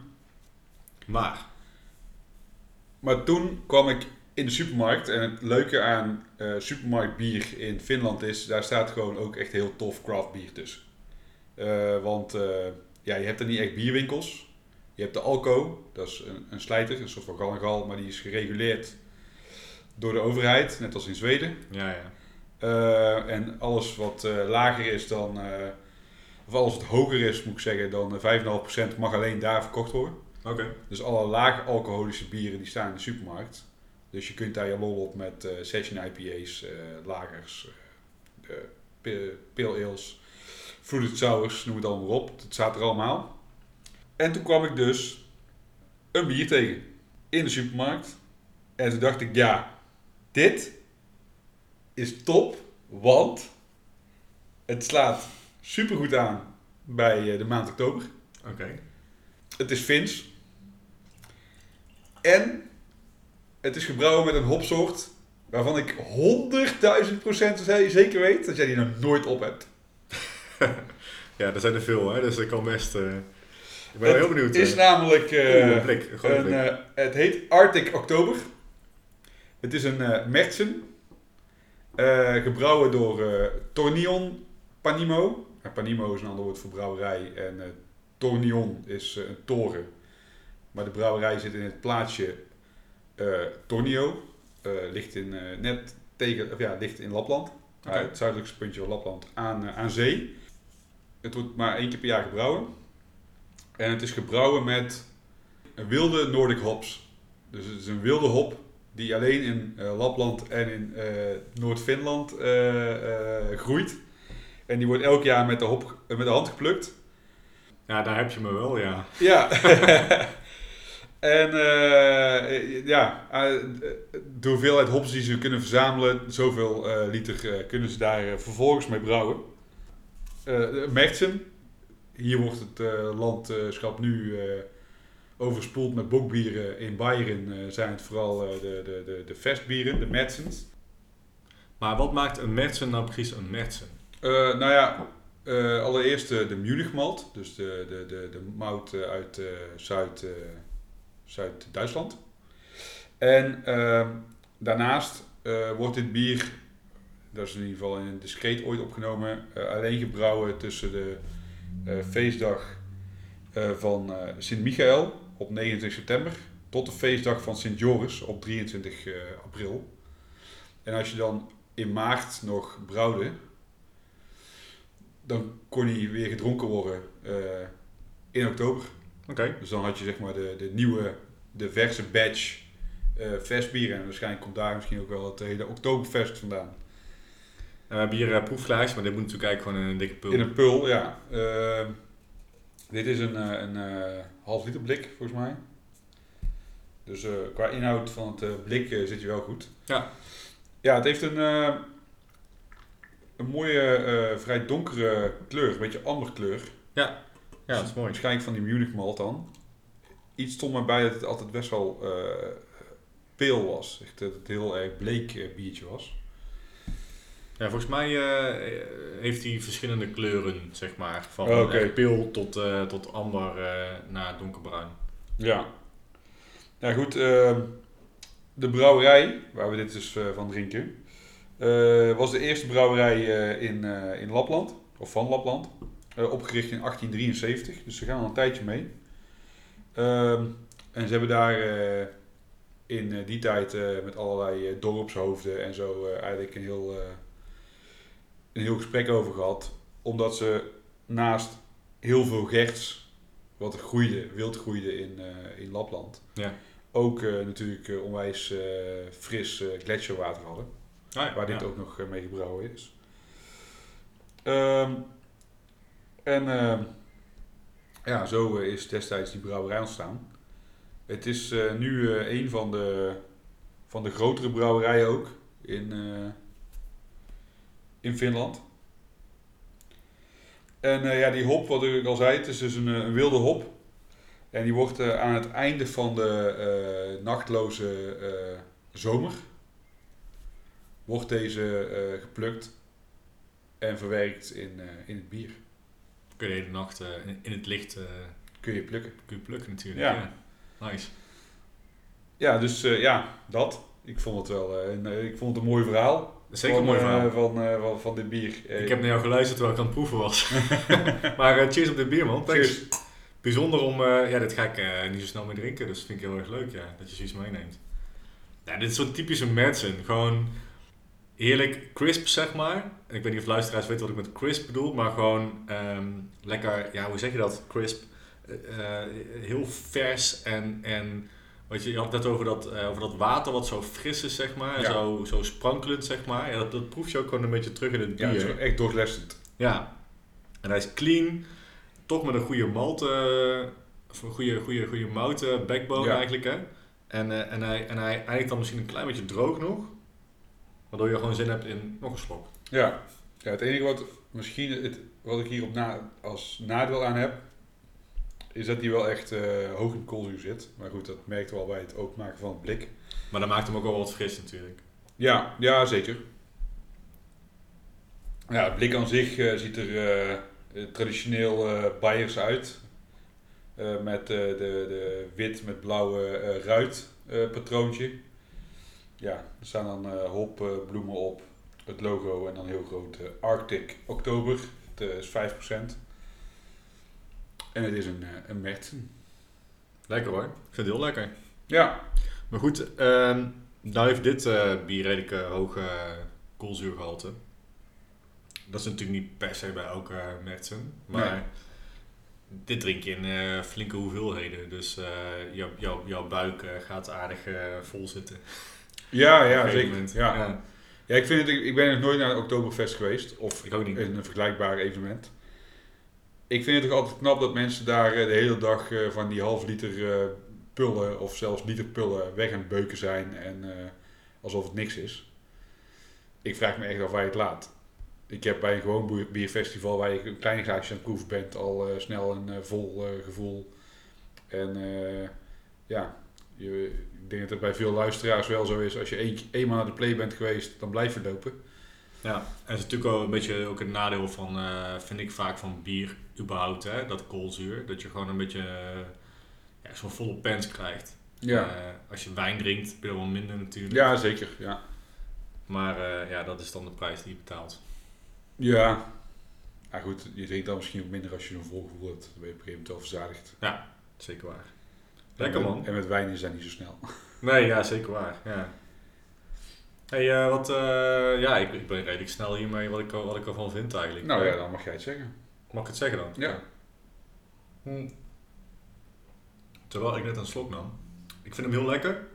Maar, Maar toen kwam ik in de supermarkt. En het leuke aan eh supermarktbier in Finland is, daar staat gewoon ook echt heel tof craft bier tussen. Eh, want eh, ja, je hebt er niet echt bierwinkels. Je hebt de Alco, dat is een, een slijter, een soort van gal en gal, maar die is gereguleerd door de overheid, net als in Zweden. ja, ja. En alles wat lager is dan, of alles wat hoger is, moet ik zeggen, dan eh, 5,5% mag alleen daar verkocht worden. Oké. Dus alle laag alcoholische bieren die staan in de supermarkt. Dus je kunt daar je lol op met eh, session IPA's, eh, lagers, eh, pale ales, fruited sours, noem het allemaal op. Het staat er allemaal. En toen kwam ik dus een bier tegen in de supermarkt. En toen dacht ik, ja, dit is top, want het slaat supergoed aan bij de maand oktober. Oké. Het is Fins. En het is gebrouwen met een hopsoort waarvan ik 100.000% zeker weet dat jij die nog nooit op hebt. <laughs> Ja, er zijn er veel, hè? dus ik kan best... eh, ik ben heel benieuwd. Het is eh. namelijk... Oeh, een blik, een het heet Arctic Oktober. Het is een Märzen. eh, gebrouwen door Tornion Panimo. Panimo is een ander woord voor brouwerij. En Tornion is een toren. Maar de brouwerij zit in het plaatsje Tornio. Eh, ligt in, eh, net tegen, of ja, ligt in Lapland. Het zuidelijkste puntje van Lapland aan, eh, aan zee. Het wordt maar één keer per jaar gebrouwen. En het is gebrouwen met wilde Nordic hops. Dus het is een wilde hop die alleen in eh, Lapland en in eh, Noord-Finland eh, eh, groeit. En die wordt elk jaar met de, hop, eh, met de hand geplukt. Ja, daar heb je me wel, ja. Ja. <laughs> en eh, ja, eh, de hoeveelheid hops die ze kunnen verzamelen, zoveel eh, liter eh, kunnen ze daar eh, vervolgens mee brouwen. Eh Märzen, hier wordt het eh, landschap nu eh, overspoeld met bokbieren. In Bayern eh, zijn het vooral eh, de, de, de, de vestbieren, de Märzens. Maar wat maakt een Mertsen nou precies een Mertsen? Eh, nou ja, eh, allereerst eh, de Munich malt, dus de, de, de, de mout eh, uit eh, Zuid, eh, Zuid-Duitsland. En ehm, daarnaast eh, wordt dit bier, dat is in ieder geval in een discreet ooit opgenomen, eh, alleen gebrouwen tussen de eh, feestdag van Sint-Michael op 29 september tot de feestdag van Sint-Joris op 23 eh, april. En als je dan in maart nog brouwde, dan kon hij weer gedronken worden in oktober. Dus dan had je zeg maar de, de nieuwe, de verse batch eh versbier. En waarschijnlijk komt daar misschien ook wel het hele Oktoberfest vandaan. En we hebben hier eh, proefglaasje, maar dit moet natuurlijk eigenlijk gewoon in een dikke pul. In een pul, ja. Eh, dit is een, eh, een eh, half liter blik, volgens mij. Dus eh, qua inhoud van het eh, blik eh, zit je wel goed. Ja. Ja, het heeft een, eh, een mooie, eh, vrij donkere kleur. Een beetje amberkleur. Ja, dat is mooi. Waarschijnlijk van die Munich malt dan. Iets stond me bij dat het altijd best wel eh peel was. Echt dat het heel erg bleek eh, biertje was. Ja, volgens mij eh, heeft hij verschillende kleuren, zeg maar. Van Oh, pil tot, eh, tot amber naar donkerbruin. Ja. Ja, goed. ehm, de brouwerij, waar we dit dus van drinken, was de eerste brouwerij in, in Lapland, of van Lapland. Eh, opgericht in 1873, dus ze gaan al een tijdje mee. Ehm, en ze hebben daar eh, in eh, die tijd met allerlei dorpshoofden en zo eigenlijk een heel, een heel gesprek over gehad. Omdat ze naast heel veel gerts, wat groeide, wild groeide in, in Lapland, Ja. ook natuurlijk onwijs fris gletsjerwater hadden. Ah, ja, Waar dit ja. ook nog mee gebrouwen is. Ehm, en ehm, ja, zo eh, is destijds die brouwerij ontstaan. Het is eh, nu eh, een van de, van de grotere brouwerijen ook in, eh, in Finland. En eh, ja, die hop, wat ik al zei, het is dus een, eh, een wilde hop. En die wordt eh, aan het einde van de eh, nachtloze eh, zomer wordt deze eh, geplukt en verwerkt in, eh, in het bier. Kun je de hele nacht eh, in, in het licht eh, Kun je plukken. kun je plukken natuurlijk. Ja. Ja. Nice. Ja, dus eh, ja, dat. Ik vond het wel een, ik vond het een mooi verhaal. Zeker van, een mooi verhaal. van, van, van dit bier. Ik heb naar jou geluisterd terwijl ik aan het proeven was. <laughs> <laughs> maar cheers op dit bier, man. Thanks. Cheers. Bijzonder om... ja, dit ga ik niet zo snel meer drinken. Dus vind ik heel erg leuk, ja. Dat je zoiets meeneemt. Ja, dit is zo'n typische Madsen. Gewoon heerlijk crisp, zeg maar. Ik weet niet of luisteraars weten wat ik met crisp bedoel. Maar gewoon ehm, lekker... Ja, hoe zeg je dat? Crisp. Eh, eh, heel vers en... en Weet je, je had het net over dat, eh, over dat water wat zo fris is, zeg maar. Ja. Zo, zo sprankelend, zeg maar. Ja, dat, dat proef je ook gewoon een beetje terug in het bier. Ja, het is echt doorlessend. Ja, en hij is clean, toch met een goede malt, of een goede, goede, goede mouten backbone Ja. eigenlijk hè. En, en, hij, en hij eindigt dan misschien een klein beetje droog nog, waardoor je gewoon zin hebt in nog een slok. Ja. ja, het enige wat misschien het, wat ik hier op na, als nadeel aan heb, is dat hij wel echt eh, hoog in koolzuur zit. Maar goed, dat merkte we al bij het openmaken van het blik. Maar dat maakt hem ook wel wat fris natuurlijk. Ja, ja zeker. Ja, het blik aan zich eh, ziet er eh, traditioneel Bayers uit. Met de, de wit met blauwe ruit patroontje. Ja, er staan dan eh hopbloemen op. Het logo en dan heel groot eh, Arctic Oktober. Het eh, is 5%. En het is een, eh, een Merten. Lekker hoor. Ik vind het heel lekker. Ja, Maar goed, nou heeft dit eh, bier redelijk eh, hoge uh, koolzuurgehalte. Dat is natuurlijk niet per se bij elke uh, Mertsen. Maar Nee. dit drink je in eh, flinke hoeveelheden. Dus eh, jouw jouw jouw buik eh, gaat aardig eh, vol zitten. Ja, ja zeker. Ja. Ja, Ja, ik, vind het, ik ben nog nooit naar een Oktoberfest geweest. Of ik ook niet. een vergelijkbaar evenement. Ik vind het toch altijd knap dat mensen daar eh, de hele dag eh, van die half liter eh, pullen of zelfs liter pullen weg aan het beuken zijn. En alsof het niks is. Ik vraag me echt af waar je het laat. Ik heb bij een gewoon bierfestival waar je een kleine glaasje aan het proeven bent al snel een vol gevoel. En ja, je, ik denk dat het bij veel luisteraars wel zo is. Als je eenmaal naar de play bent geweest, dan blijf je lopen. Ja, en het is natuurlijk ook een beetje ook een nadeel van, eh, vind ik vaak van bier überhaupt, hè, dat koolzuur. Dat je gewoon een beetje eh, ja, zo'n volle pens krijgt. Ja, Eh, als je wijn drinkt, heb je wel minder natuurlijk. ja zeker. Ja. Maar ja, dat is dan de prijs die je betaalt. Ja. Ja goed, je drinkt dan misschien ook minder als je een vol gevoel hebt. Dan ben je op een gegeven moment wel verzadigd. Zeker waar. Lekker man. En met wijn is dat niet zo snel. <laughs> Nee, ja, zeker waar. Ja. Hey, eh, wat, eh, ja, ik, ik ben redelijk snel hiermee wat ik, wat ik ervan vind eigenlijk. Nou ja, dan mag jij het zeggen. Mag ik het zeggen dan? Ja. Hm. Terwijl ik net een slok nam. Ik vind hem heel lekker.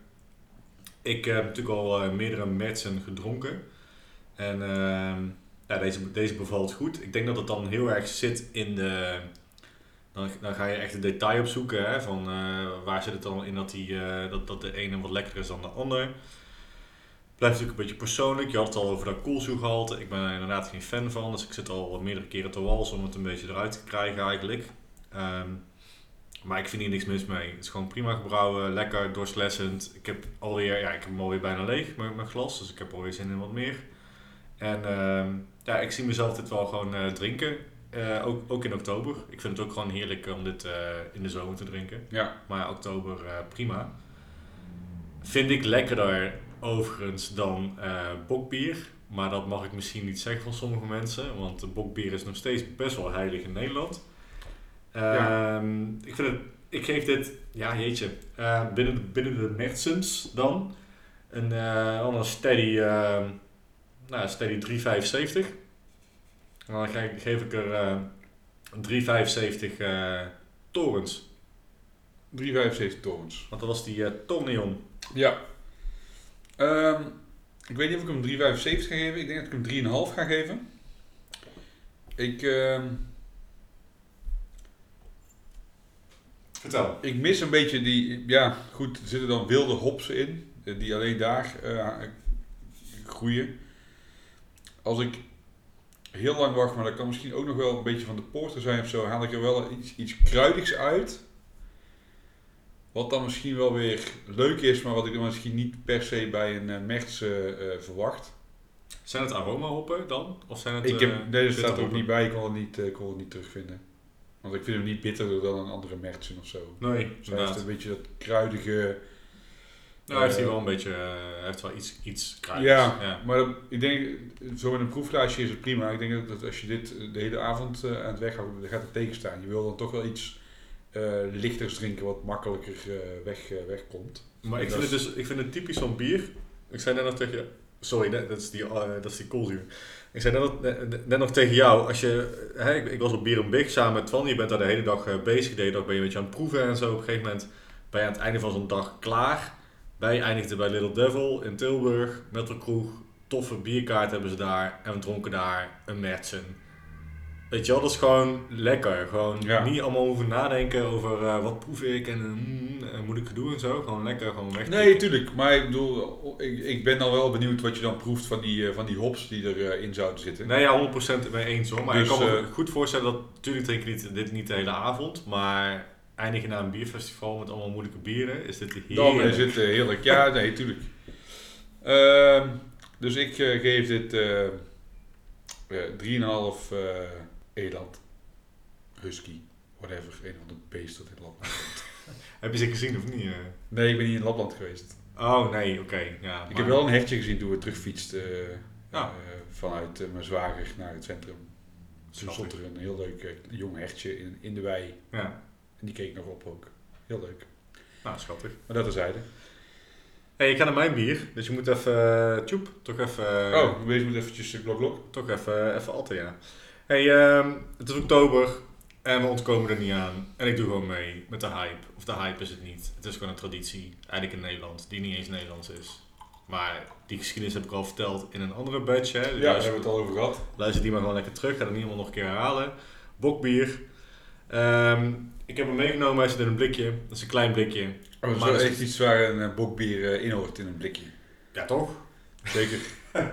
Ik heb natuurlijk al eh, meerdere Mertsen gedronken. En ehm, ja, deze, deze bevalt goed. Ik denk dat het dan heel erg zit in de... Dan, dan ga je echt het detail opzoeken. Hè, van eh, waar zit het dan in dat, die, eh, dat, dat de ene wat lekkerder is dan de ander. Blijft natuurlijk een beetje persoonlijk. Je had het al over dat koolzuurgehalte. Ik ben er inderdaad geen fan van. Dus ik zit al meerdere keren te walsen om het een beetje eruit te krijgen eigenlijk. Ehm, maar ik vind hier niks mis mee. Het is gewoon prima gebrouwen, lekker, doorslessend. Ik heb alweer, ja, ik heb hem alweer bijna leeg, mijn, mijn glas. Dus ik heb alweer zin in wat meer. En ehm, ja, ik zie mezelf dit wel gewoon eh, drinken. Eh, ook, ook in oktober. Ik vind het ook gewoon heerlijk om dit eh, in de zomer te drinken. Ja. Maar oktober eh, prima. Vind ik lekkerder overigens dan eh, bokbier. Maar dat mag ik misschien niet zeggen van sommige mensen. Want bokbier is nog steeds best wel heilig in Nederland. Ja. Ehm, ik, vind het, ik geef dit, ja jeetje, eh, binnen, de, binnen de Mertsens dan. Een, eh, een steady, eh, nou, steady 3,75. En dan geef, geef ik er eh, een 3,75 eh torens. 3,75 torens. Want dat was die eh Tornion. Ja. Ehm, ik weet niet of ik hem 3,75 ga geven. Ik denk dat ik hem 3,5 ga geven. Ik, ehm, Vertel. ik mis een beetje die... Ja, goed, er zitten dan wilde hops in. eh, Die alleen daar eh, groeien. Als ik heel lang wacht, maar dat kan misschien ook nog wel een beetje van de porter zijn of zo, haal ik er wel iets, iets kruidigs uit. Wat dan misschien wel weer leuk is, maar wat ik dan misschien niet per se bij een uh, Merts verwacht. Zijn het aromahoppen dan? Of zijn het, Ik heb, eh, nee, dat staat er ook niet bij, ik kon het niet, kon het niet terugvinden. Want ik vind hem niet bitterder dan een andere Mertsen of zo. Nee, heeft inderdaad. een beetje dat kruidige... Nou, hij heeft eh, wel een beetje, eh, hij heeft wel iets, iets. Ja, ja. maar dat- ik denk, zo in een proefglaasje is het prima. Ik denk dat, dat als je dit de hele avond eh, aan het weghoudt, dan gaat het tegenstaan. Je wil dan toch wel iets eh, lichters drinken, wat makkelijker eh, weg, eh, wegkomt. Maar ik vind, het dus, ik vind het typisch van bier. Ik zei net nog tegen je... Sorry, dat, is die, eh, dat is die koolzuur. Ik zei net, nog- net, net nog tegen jou, als je, hè, ik, ik was op Bier en Big samen met Twan, je bent daar de hele dag eh, bezig, de hele dag ben je een beetje aan het proeven en zo. Op een gegeven moment ben je aan het einde van zo'n dag klaar. Wij eindigden bij Little Devil in Tilburg, Metalkroeg, toffe bierkaart hebben ze daar en we dronken daar een Mertsen. Weet je wel, dat is gewoon lekker. Gewoon Ja. niet allemaal hoeven nadenken over eh, wat proef ik en mm, eh, moet ik doen en zo. Gewoon lekker, gewoon weg. Nee, tuurlijk. Maar ik bedoel, ik, ik ben dan wel benieuwd wat je dan proeft van die, eh, van die hops die erin in zouden zitten. Nee, ja, 100% mee eens hoor. Maar Dus, ik kan me goed voorstellen dat, natuurlijk drink je dit niet de hele avond, maar eindig je na een bierfestival met allemaal moeilijke bieren, is dit heerlijk. Dan is het eh, heerlijk. Ja, <laughs> nee, tuurlijk. Ehm, Dus ik eh, geef dit eh eh, 3,5 eh eland. Husky. Whatever. Een van de beesten dat in Lapland. <laughs> Heb je ze gezien of niet? Nee, ik ben niet in Lapland geweest. Oh, nee, oké. ja, Ik maar- heb wel een hertje gezien toen we terugfietsten Ja. eh, vanuit mijn zwager naar het centrum. Toen stond er een heel leuk jong hertje in, in de wei. Ja, die keek nog op ook. Heel leuk. nou, schattig. Maar dat terzijde. hey, ik ga naar mijn bier. Dus je moet even... eh, tjoep, toch even... oh, wees moet eventjes uh, glok glok. Toch even, even altijd, ja. hey, ehm, het is oktober en we ontkomen er niet aan. En ik doe gewoon mee met de hype. Of de hype is het niet. Het is gewoon een traditie, eigenlijk in Nederland, die niet eens Nederlands is. Maar die geschiedenis heb ik al verteld in een andere badge. Hè. Dus Ja, daar hebben we het al over gehad. luister die maar gewoon lekker terug. Ga dat niet helemaal nog een keer herhalen. Bokbier. Ehm, ik heb hem meegenomen, hij zit in een blikje. Dat is een klein blikje. Oh, dat is wel echt iets waar een eh, bokbier eh, in hoort in een blikje. Ja, toch? Zeker. <laughs>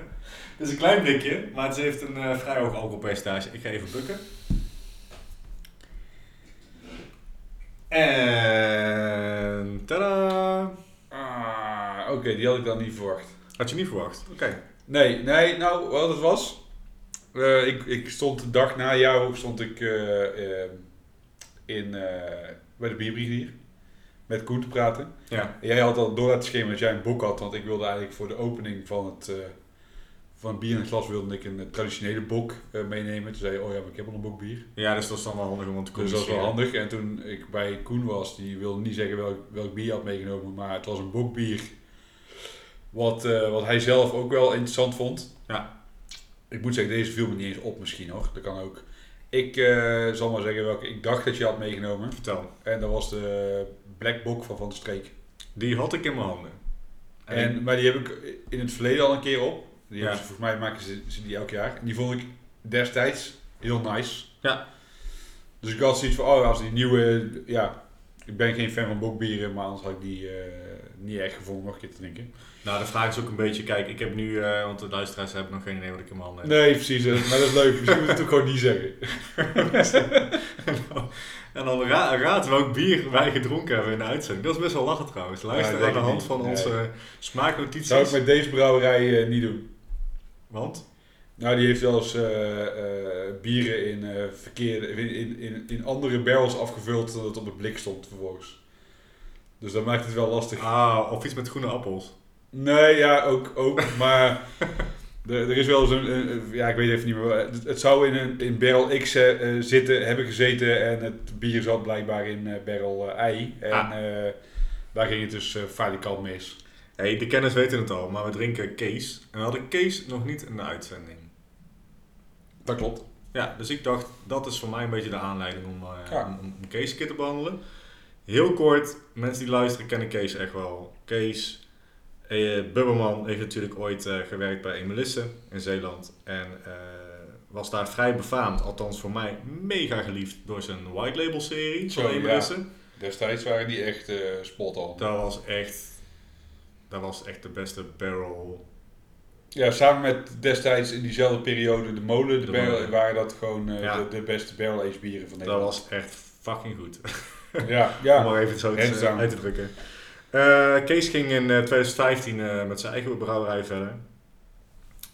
Het is een klein blikje, maar het heeft een eh, vrij hoog alcoholpercentage. Ik ga even bukken. En tada! Ah, oké, die had ik dan niet verwacht. Had je niet verwacht? Oké. Nee, nee, nou, wat het was. ik, ik stond de dag na jou stond ik in, eh, bij de bierbrigadier met Koen te praten. Ja. En jij had al door laten schemeren dat jij een boek had, want ik wilde eigenlijk voor de opening van het, eh, van bier in het glas wilde ik een eh, traditionele bok eh, meenemen. Toen zei je, oh ja, maar ik heb al een bok bier. ja, dus dat is dan wel handig om te Dus dat was wel handig. En toen ik bij Koen was, die wilde niet zeggen welk, welk bier had meegenomen, maar het was een bokbier. Wat, wat hij zelf ook wel interessant vond. Ja. Ik moet zeggen, deze viel me niet eens op misschien hoor. Dat kan ook. Ik eh, zal maar zeggen welke ik dacht dat je had meegenomen. Vertel. En dat was de Black Bok van Van de Streek. Die had ik in mijn handen. En, maar die heb ik in het verleden al een keer op. Die Ja. ze, volgens mij maken ze, ze die elk jaar. En die vond ik destijds heel nice. Ja. Dus ik had zoiets van, oh, als die nieuwe, ja, ik ben geen fan van bokbieren, maar anders had ik die eh, niet echt gevonden nog een keer te drinken. Nou, de vraag is ook een beetje, kijk, ik heb nu, eh, want de luisteraars hebben nog geen idee wat ik. Nee, precies, eh, maar dat is leuk. Misschien moet ik het ook gewoon niet zeggen. <laughs> en dan ra raad welk bier wij gedronken hebben in de uitzending. Dat is best wel lachen trouwens. Luister Ja, aan de hand niet. van Nee. onze smaaknotities. Zou ik met deze brouwerij niet doen. Want? Nou, die heeft wel eens eh, eh, bieren in, eh verkeerde, in, in, in andere barrels afgevuld dan het op de blik stond vervolgens. Dus dat maakt het wel lastig. Ah, of iets met groene appels. Nee, ja, ook, ook maar <laughs> er, er is wel zo'n, een- ja, ik weet even niet meer, het, het zou in een in barrel X zitten, hebben gezeten en het bier zat blijkbaar in barrel Y. En Ah. daar ging het dus uh, falikant mis. hey, de kennis weten het al, maar we drinken Kees. En we hadden Kees nog niet in de uitzending. Dat klopt. Ja, dus ik dacht, dat is voor mij een beetje de aanleiding om, eh, Ja. om, om Kees een keer te behandelen. Heel kort, mensen die luisteren kennen Kees echt wel. Kees, eh, Bubberman heeft natuurlijk ooit eh, gewerkt bij Emelisse in Zeeland. En eh, was daar vrij befaamd, althans voor mij mega geliefd door zijn white label serie Zo, van ja. Emelisse. Destijds waren die echt spot on. Dat was echt, dat was echt de beste barrel. Ja, samen met destijds in diezelfde periode de molen, de, De barrel, molen. waren dat gewoon eh, Ja. de, de beste barrel aged bieren van Dat Nederland. was echt fucking goed. Ja, Om ja. maar even zo te, down. uit te drukken. Eh, Kees ging in eh, 2015 eh, met zijn eigen brouwerij verder.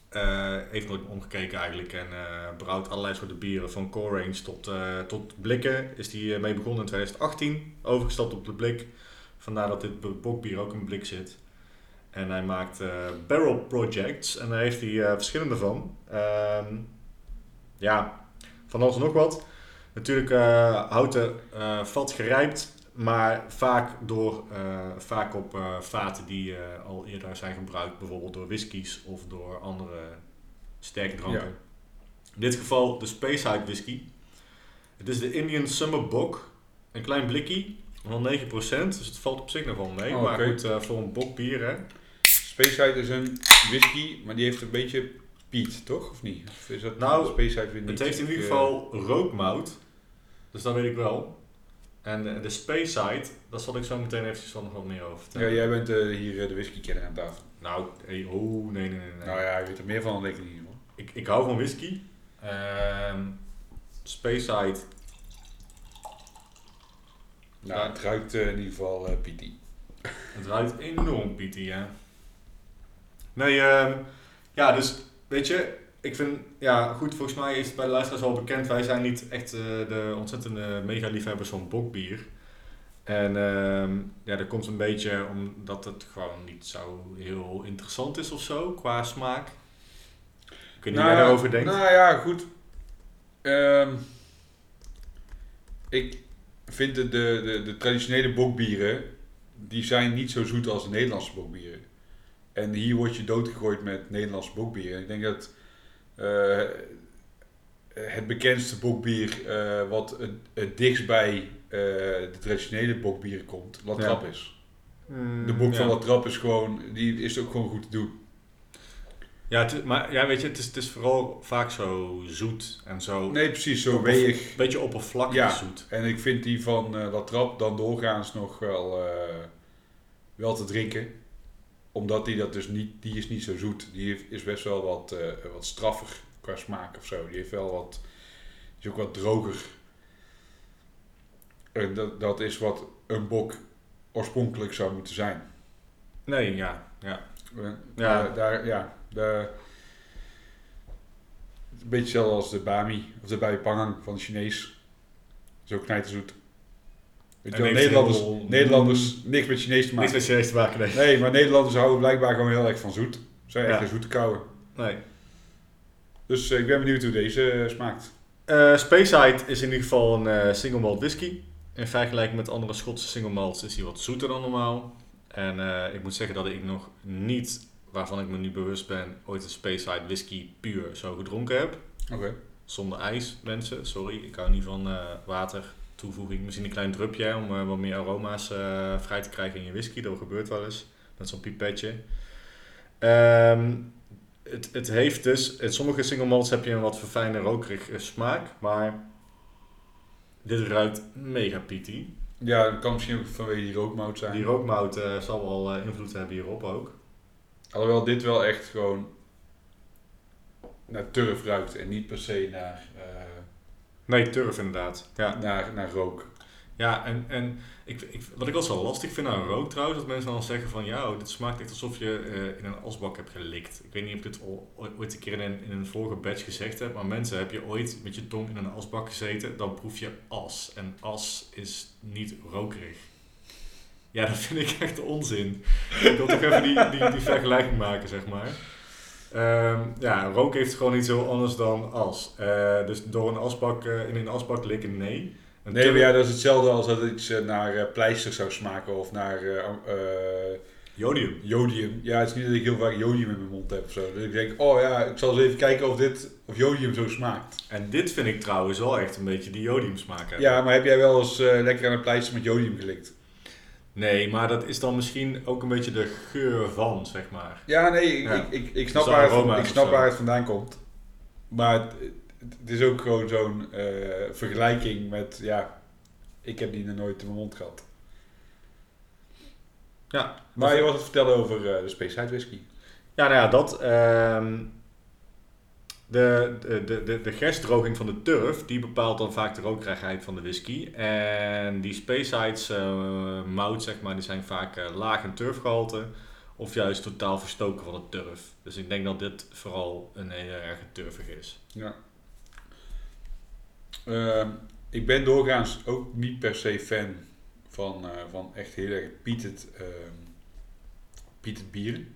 Eh, heeft nooit omgekeken eigenlijk en eh, brouwt allerlei soorten bieren. Van core range tot, eh, tot blikken is eh, mee begonnen in 2018. Overgestapt op de blik. Vandaar dat dit bokbier ook in blik zit. En hij maakt eh, barrel projects en daar heeft hij eh, verschillende van. Ehm, ja, van alles en nog wat. Natuurlijk eh, houten vat gerijpt, maar vaak, door, vaak op vaten die al eerder zijn gebruikt, bijvoorbeeld door whiskies of door andere sterke dranken. Ja. In dit geval de Space Hide whisky. Het is de Indian Summer Bok, een klein blikkie, van 9%, dus het valt op zich nog wel mee. Oh, maar goed, voor een bokbier hè. Spaceside is een whisky, maar die heeft een beetje piet, toch? Of niet? Of is dat Nou, weer niet? Het heeft in ieder Ik, geval rookmout. Dus dat weet ik wel. En eh, de Space Side, daar zal ik zo meteen eventjes van nog wat meer over eh, vertellen. Ja, jij bent eh, hier eh, de whisky kenner aan tafel. Nou, hey, oh nee, nee, nee. nee. Nou ja, je weet er meer van dan ik in ieder geval. ik, ik hou van whisky. Ehm Space Side, Nou, het ruikt eh, in ieder geval eh peaty. het ruikt enorm peaty, ja. Nee, ehm, Ja, dus weet je, ik vind, ja goed, volgens mij is het bij de luisteraars al bekend. Wij zijn niet echt eh, de ontzettende mega-liefhebbers van bokbier. En ehm, ja, dat komt een beetje omdat het gewoon niet zo heel interessant is of zo, qua smaak. Niet hoe jij daarover denkt. Nou ja, goed. Ehm, ik vind de, de, de, de traditionele bokbieren, die zijn niet zo zoet als de Nederlandse bokbieren. En hier word je doodgegooid met Nederlandse bokbieren. Ik denk dat eh, het bekendste bokbier eh, wat het, het dichtst bij eh, de traditionele bokbieren komt, Latrap is. De bok van. Latrap is gewoon, die is ook gewoon goed te doen. Ja, het maar ja, weet je, het is, het is vooral vaak zo zoet en zo. Nee, precies, zo weeg. beetje oppervlakkig Ja. zoet. En ik vind die van eh Latrap dan doorgaans nog wel, eh, wel te drinken. Omdat die dat dus niet, die is niet zo zoet. Die is best wel wat, eh, wat straffer qua smaak of zo. Die heeft wel wat, is ook wat droger. En dat, dat is wat een bok oorspronkelijk zou moeten zijn. Nee, ja, ja. Eh, Ja. daar, ja, de, een beetje hetzelfde als de bami of de bai pangang van de Chinees. Zo knijterzoet. Weet je En wel, heeft Nederlanders, heel- Nederlanders niks met Chinees te Niks maken. met Chinees te maken, nee. Nee, maar Nederlanders houden blijkbaar gewoon heel erg van zoet. Ze zijn echt Ja. een zoete kouwen. nee. Dus eh, ik ben benieuwd hoe deze eh, smaakt. Eh Speyside is in ieder geval een single malt whisky. In vergelijking met andere Schotse single malts is hij wat zoeter dan normaal. En ik moet zeggen dat ik nog niet, waarvan ik me nu bewust ben, ooit een Speyside whisky puur zo gedronken heb. Oké. Zonder ijs, mensen. Sorry, ik hou niet van water toevoeging. Misschien een klein drupje om eh, wat meer aroma's eh, vrij te krijgen in je whisky. Dat gebeurt wel eens. Met zo'n pipetje. Ehm, het, het heeft dus... In sommige single malts heb je een wat verfijnde rokerige smaak. Maar dit ruikt mega peaty. Ja, dat kan misschien ook vanwege die rookmout zijn. Die rookmout eh, zal wel eh, invloed hebben hierop ook. Alhoewel dit wel echt gewoon naar turf ruikt en niet per se naar, eh, Nee, turf inderdaad. Ja. naar, naar rook. Ja, en, en ik, ik, wat ik wel zo lastig vind aan rook trouwens, dat mensen dan zeggen van ja, oh, dit smaakt echt alsof je eh, in een asbak hebt gelikt. Ik weet niet of ik dit al, ooit een keer in een, in een vorige batch gezegd heb, maar mensen, heb je ooit met je tong in een asbak gezeten, dan proef je as. En as is niet rokerig. Ja, dat vind ik echt onzin. Ik wil toch even die, die, die vergelijking maken, zeg maar. Ehm, ja, rook heeft gewoon iets heel anders dan as. Eh, dus door een asbak, eh, in een asbak likken, nee. Een Nee, maar ja, dat is hetzelfde als dat iets eh, naar pleister zou smaken of naar Jodium. jodium. Ja, het is niet dat ik heel vaak jodium in mijn mond heb of zo. Dat ik denk, oh ja, ik zal eens even kijken of dit, of jodium zo smaakt. En dit vind ik trouwens wel echt een beetje die jodium smaak hebben. Ja, maar heb jij wel eens lekker aan een pleister met jodium gelikt? Nee, maar dat is dan misschien ook een beetje de geur van, zeg maar. Ja, nee, ik, Ja. ik, ik, ik snap, Dus waar het, ik snap waar het vandaan komt. Maar het, het is ook gewoon zo'n eh, vergelijking met, ja, ik heb die nog nooit in mijn mond gehad. Ja. Maar je was het vertellen over eh, de Space Side Whisky. Ja, nou ja, dat. ehm, de, de, de, de, gerstdroging van de turf, die bepaalt dan vaak de rookrigheid van de whisky. En die Spacesides eh mout, zeg maar, die zijn vaak eh, laag in turfgehalte. Of juist totaal verstoken van de turf. Dus ik denk dat dit vooral een hele erg turfig is. Ja. Ehm, ik ben doorgaans ook niet per se fan van, eh, van echt heel erg pietet, ehm pietet bieren.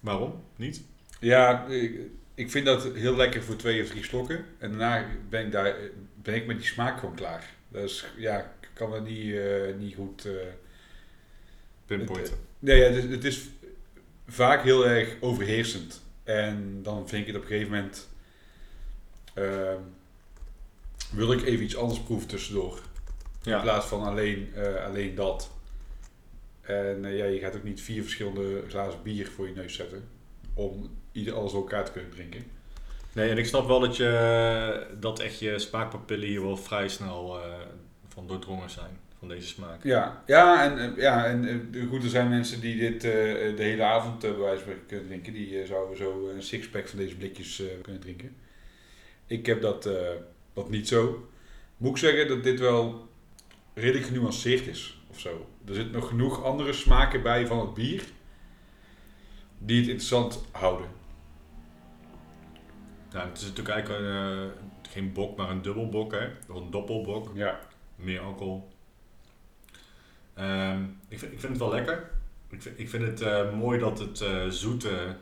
Waarom? Niet? Ja, ik, ik vind dat heel lekker voor twee of drie slokken. En daarna ben ik, daar, ben ik met die smaak gewoon klaar. Dus ja, ik kan dat niet, eh, niet goed... eh, Pinpoint. Nee, ja, het, is, het is vaak heel erg overheersend. En dan vind ik het op een gegeven moment... ehm, wil ik even iets anders proeven tussendoor. In Ja. plaats van alleen, eh, alleen dat. En eh, ja, je gaat ook niet vier verschillende glazen bier voor je neus zetten. Om ieder alles door elkaar te kunnen drinken. Nee, en ik snap wel dat, je, dat echt je smaakpapillen hier wel vrij snel eh, van doordrongen zijn. Van deze smaak. Ja, ja en, eh, ja, en eh, goed, er zijn mensen die dit de hele avond bij wijze van kunnen drinken. Die zouden zo een sixpack van deze blikjes kunnen drinken. Ik heb dat, dat niet zo. Moet ik zeggen dat dit wel redelijk genuanceerd is of zo. Er zit nog genoeg andere smaken bij van het bier die het interessant houden. Nou, het is natuurlijk eigenlijk een, eh, geen bok, maar een dubbelbok, hè? Of een doppelbok. Ja. Meer alcohol. Ehm, ik, vind, ik vind het wel lekker. Ik vind, ik vind het eh, mooi dat het eh, zoete...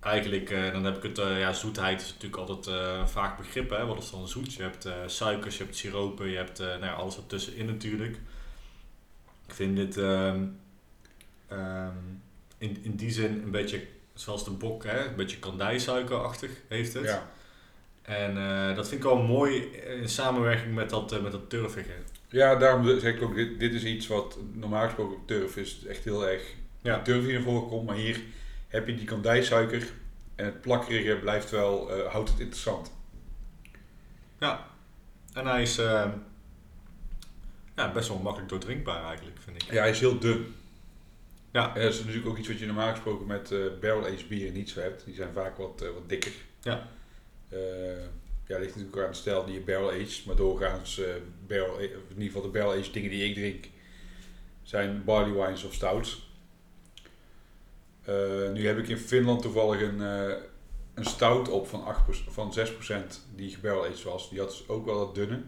Eigenlijk, dan heb ik het... ja, zoetheid is natuurlijk altijd vaak begrip, hè? Wat is dan zoet? Je hebt suikers, je hebt siropen, je hebt nou ja, alles ertussenin natuurlijk. Ik vind dit... ehm, ehm, in, in die zin een beetje... Zoals de bok, hè? Een beetje kandijsuikerachtig heeft het. ja. En eh, dat vind ik wel mooi in samenwerking met dat, eh, met dat turfige. Ja, daarom zeg ik ook, dit, dit is iets wat normaal gesproken op turf is echt heel erg Ja. turf hier voorkomt. Maar hier heb je die kandijsuiker en het plakkerige blijft wel, eh, houdt het interessant. En hij is ja, best wel makkelijk doordrinkbaar eigenlijk, vind ik. Ja, hij is heel dun. Ja. En dat is natuurlijk ook iets wat je normaal gesproken met eh barrel-aged bieren niet zo hebt. Die zijn vaak wat, eh, wat dikker. Ja. Eh, ja, ligt natuurlijk aan de stijl die je barrel-aged. Maar doorgaans, eh barrel, of in ieder geval de barrel-aged dingen die ik drink, zijn barley wines of stouts. Eh, nu heb ik in Finland toevallig een, eh, een stout op van, 8%, van 6% die gebarrel-aged was. Die had dus ook wel wat dunne.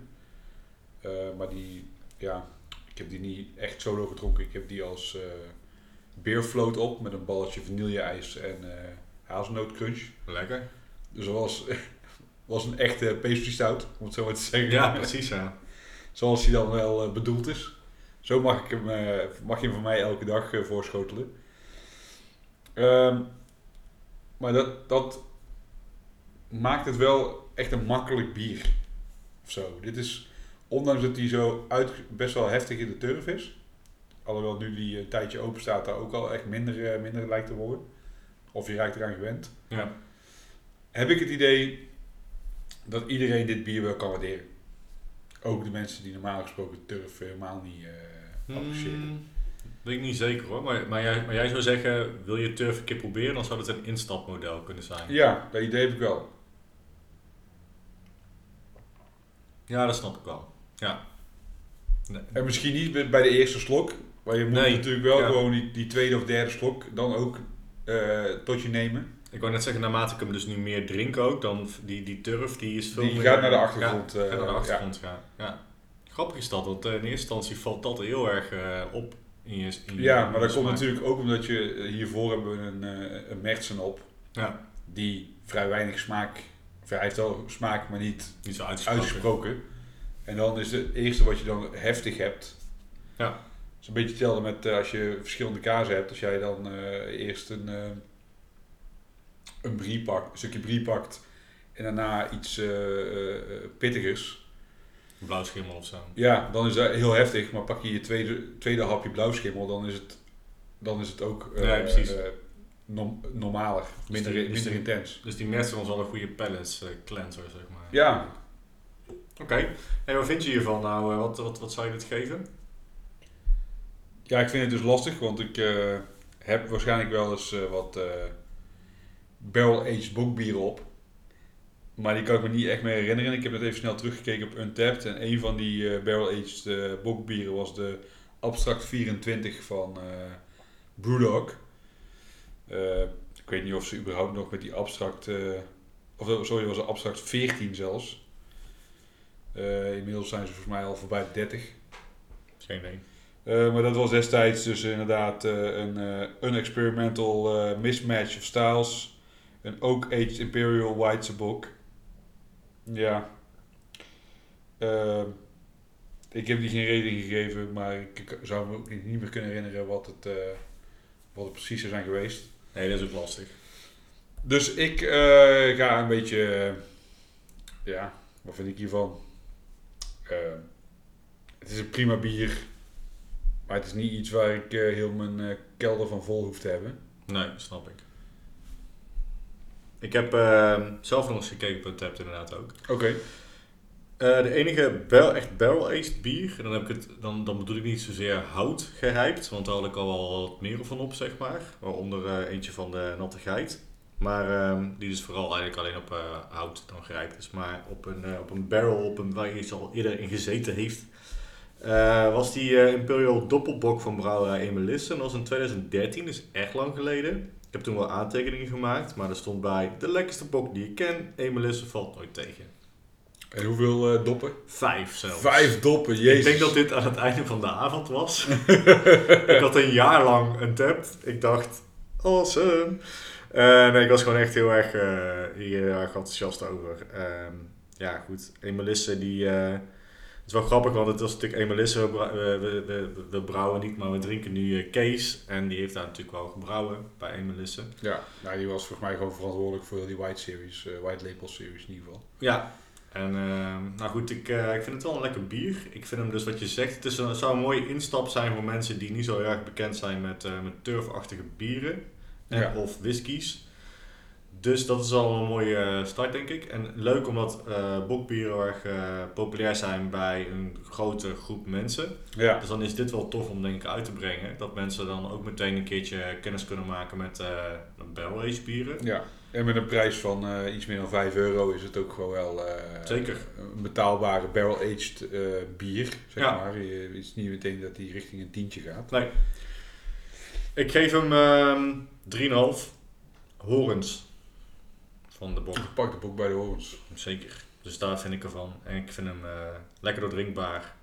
Eh, maar die, ja, ik heb die niet echt solo gedronken. Ik heb die als eh beerfloat op met een balletje vanille-ijs en eh hazelnootcrunch. Lekker. Dus dat was, <laughs> was een echte pastry stout, om het zo maar te zeggen. Ja, precies ja. <laughs> Zoals hij dan wel eh, bedoeld is. Zo mag, ik hem, eh, mag je hem van mij elke dag voorschotelen. Ehm, maar dat, dat maakt het wel echt een makkelijk bier. Of zo. Dit is, ondanks dat hij zo uit, best wel heftig in de turf is. Alhoewel nu die een tijdje open staat, daar ook al echt minder, eh, minder lijkt te worden. Of je raakt eraan gewend. ja. Heb ik het idee dat iedereen dit bier wel kan waarderen. Ook de mensen die normaal gesproken turf helemaal niet eh appreciëren. Hmm, weet ik niet zeker hoor. Maar, maar, jij, maar jij zou zeggen, wil je turf een keer proberen, dan zou dat een instapmodel kunnen zijn. Ja, dat idee heb ik wel. Ja, dat snap ik wel. Ja. Nee. En misschien niet bij de eerste slok. Maar je moet Nee, natuurlijk wel ja. gewoon die, die tweede of derde slok dan ook eh, tot je nemen. Ik wou net zeggen, naarmate ik hem dus nu meer drink ook, dan die, die turf die is veel Die meer- gaat naar de achtergrond, Ja, eh, naar de ja. achtergrond gaan. Ja. Grappig is dat, want eh, in eerste instantie valt dat heel erg eh, op in je, in je Ja, maar dat komt natuurlijk ook omdat je eh, hiervoor hebben we een, eh een Mertsen op. Ja, Die vrij weinig smaak, hij heeft wel smaak, maar niet niet zo uitgesproken. uitgesproken. En dan is het eerste wat je dan heftig hebt. Ja. Het is een beetje hetzelfde met eh, als je verschillende kazen hebt. Als jij dan eh, eerst een, eh, een, brie pakt, een stukje brie pakt en daarna iets pittigers. Een blauwschimmel of zo. Ja, dan is dat heel heftig. Maar pak je je tweede, tweede hapje blauwschimmel, dan is het, dan is het ook Ja, precies. norm- normaler, minder, die- dus minder intens. Dus die Mercer was wel een goede balance eh, cleanser, zeg maar. Ja, Oké. En wat vind je hiervan nou? Wat, wat, wat zou je dit geven? Ja, ik vind het dus lastig, want ik eh, heb waarschijnlijk wel eens eh, wat eh, barrel-aged bokbieren op. Maar die kan ik me niet echt meer herinneren. Ik heb het even snel teruggekeken op Untapped. En een van die barrel-aged bokbieren was de Abstract 24 van Brewdog. Ik weet niet of ze überhaupt nog met die Abstract... of sorry, was een Abstract 14 zelfs. Inmiddels zijn ze volgens mij al voorbij de 30. Geen idee. Eh, maar dat was destijds dus inderdaad eh, een unexperimental eh, mismatch of styles. Een Oak Aged Imperial White book. Ja. Eh, ik heb die geen rating gegeven, maar ik zou me ook niet meer kunnen herinneren wat het, wat het precies zou zijn geweest. Nee, dat is ook lastig. Dus ik ga een beetje. ja, wat vind ik hiervan? Eh, het is een prima bier. Maar het is niet iets waar ik eh, heel mijn eh, kelder van vol hoef te hebben. Nee, snap ik. Ik heb eh, zelf nog eens gekeken op Untapped inderdaad ook. Oké. Eh, de enige barrel, echt barrel-aged bier, en dan, heb ik het, dan, dan bedoel ik niet zozeer hout gerijpt, want daar had ik al wel wat meer van op, zeg maar. Waaronder eentje van de natte geit. Maar ehm, die dus vooral eigenlijk alleen op hout dan gerijpt is. Maar op een, op een barrel, op een, waar iets al eerder in gezeten heeft, eh, was die eh, Imperial Doppelbok van brouwerij Emelisse. En dat was in 2013, dus echt lang geleden. Ik heb toen wel aantekeningen gemaakt, maar er stond bij de lekkerste bok die ik ken. Emelisse valt nooit tegen. En hoeveel eh, doppen? Vijf zelfs. Vijf doppen, jezus. Ik denk dat dit aan het einde van de avond was. <laughs> ik had een jaar lang een tap. Ik dacht, awesome. Uh, nee, ik was gewoon echt heel erg, uh, heel erg enthousiast over. Ehm, ja, goed. Emelisse die... Uh, het is wel grappig, want het was natuurlijk Emelisse. We, we, we, we, brouwen niet, maar we drinken nu Kees. En die heeft daar natuurlijk wel gebrouwen bij Emelisse. Ja, nou, die was volgens mij gewoon verantwoordelijk voor die White Series, White Label Series in ieder geval. Ja, en uh, nou goed, ik, uh, ik vind het wel een lekker bier. Ik vind hem dus wat je zegt, het, is een, het zou een mooie instap zijn voor mensen die niet zo erg bekend zijn met, uh, met turfachtige bieren en, ja. of whiskies. Dus dat is al een mooie start denk ik. En leuk omdat bokbieren erg populair zijn bij een grote groep mensen. Ja. Dus dan is dit wel tof om denk ik uit te brengen. Dat mensen dan ook meteen een keertje kennis kunnen maken met barrel-aged bieren. Ja. En met een prijs van uh, iets meer dan 5 euro is het ook gewoon wel uh, Zeker. een betaalbare barrel-aged uh, bier. Zeg ja. maar. Je, het is niet meteen dat die richting een tientje gaat. Nee. Ik geef hem uh, 3,5 horens van de bok. Ik pak de bok bij de horens. Zeker. Dus daar vind ik ervan. En ik vind hem lekker doordrinkbaar.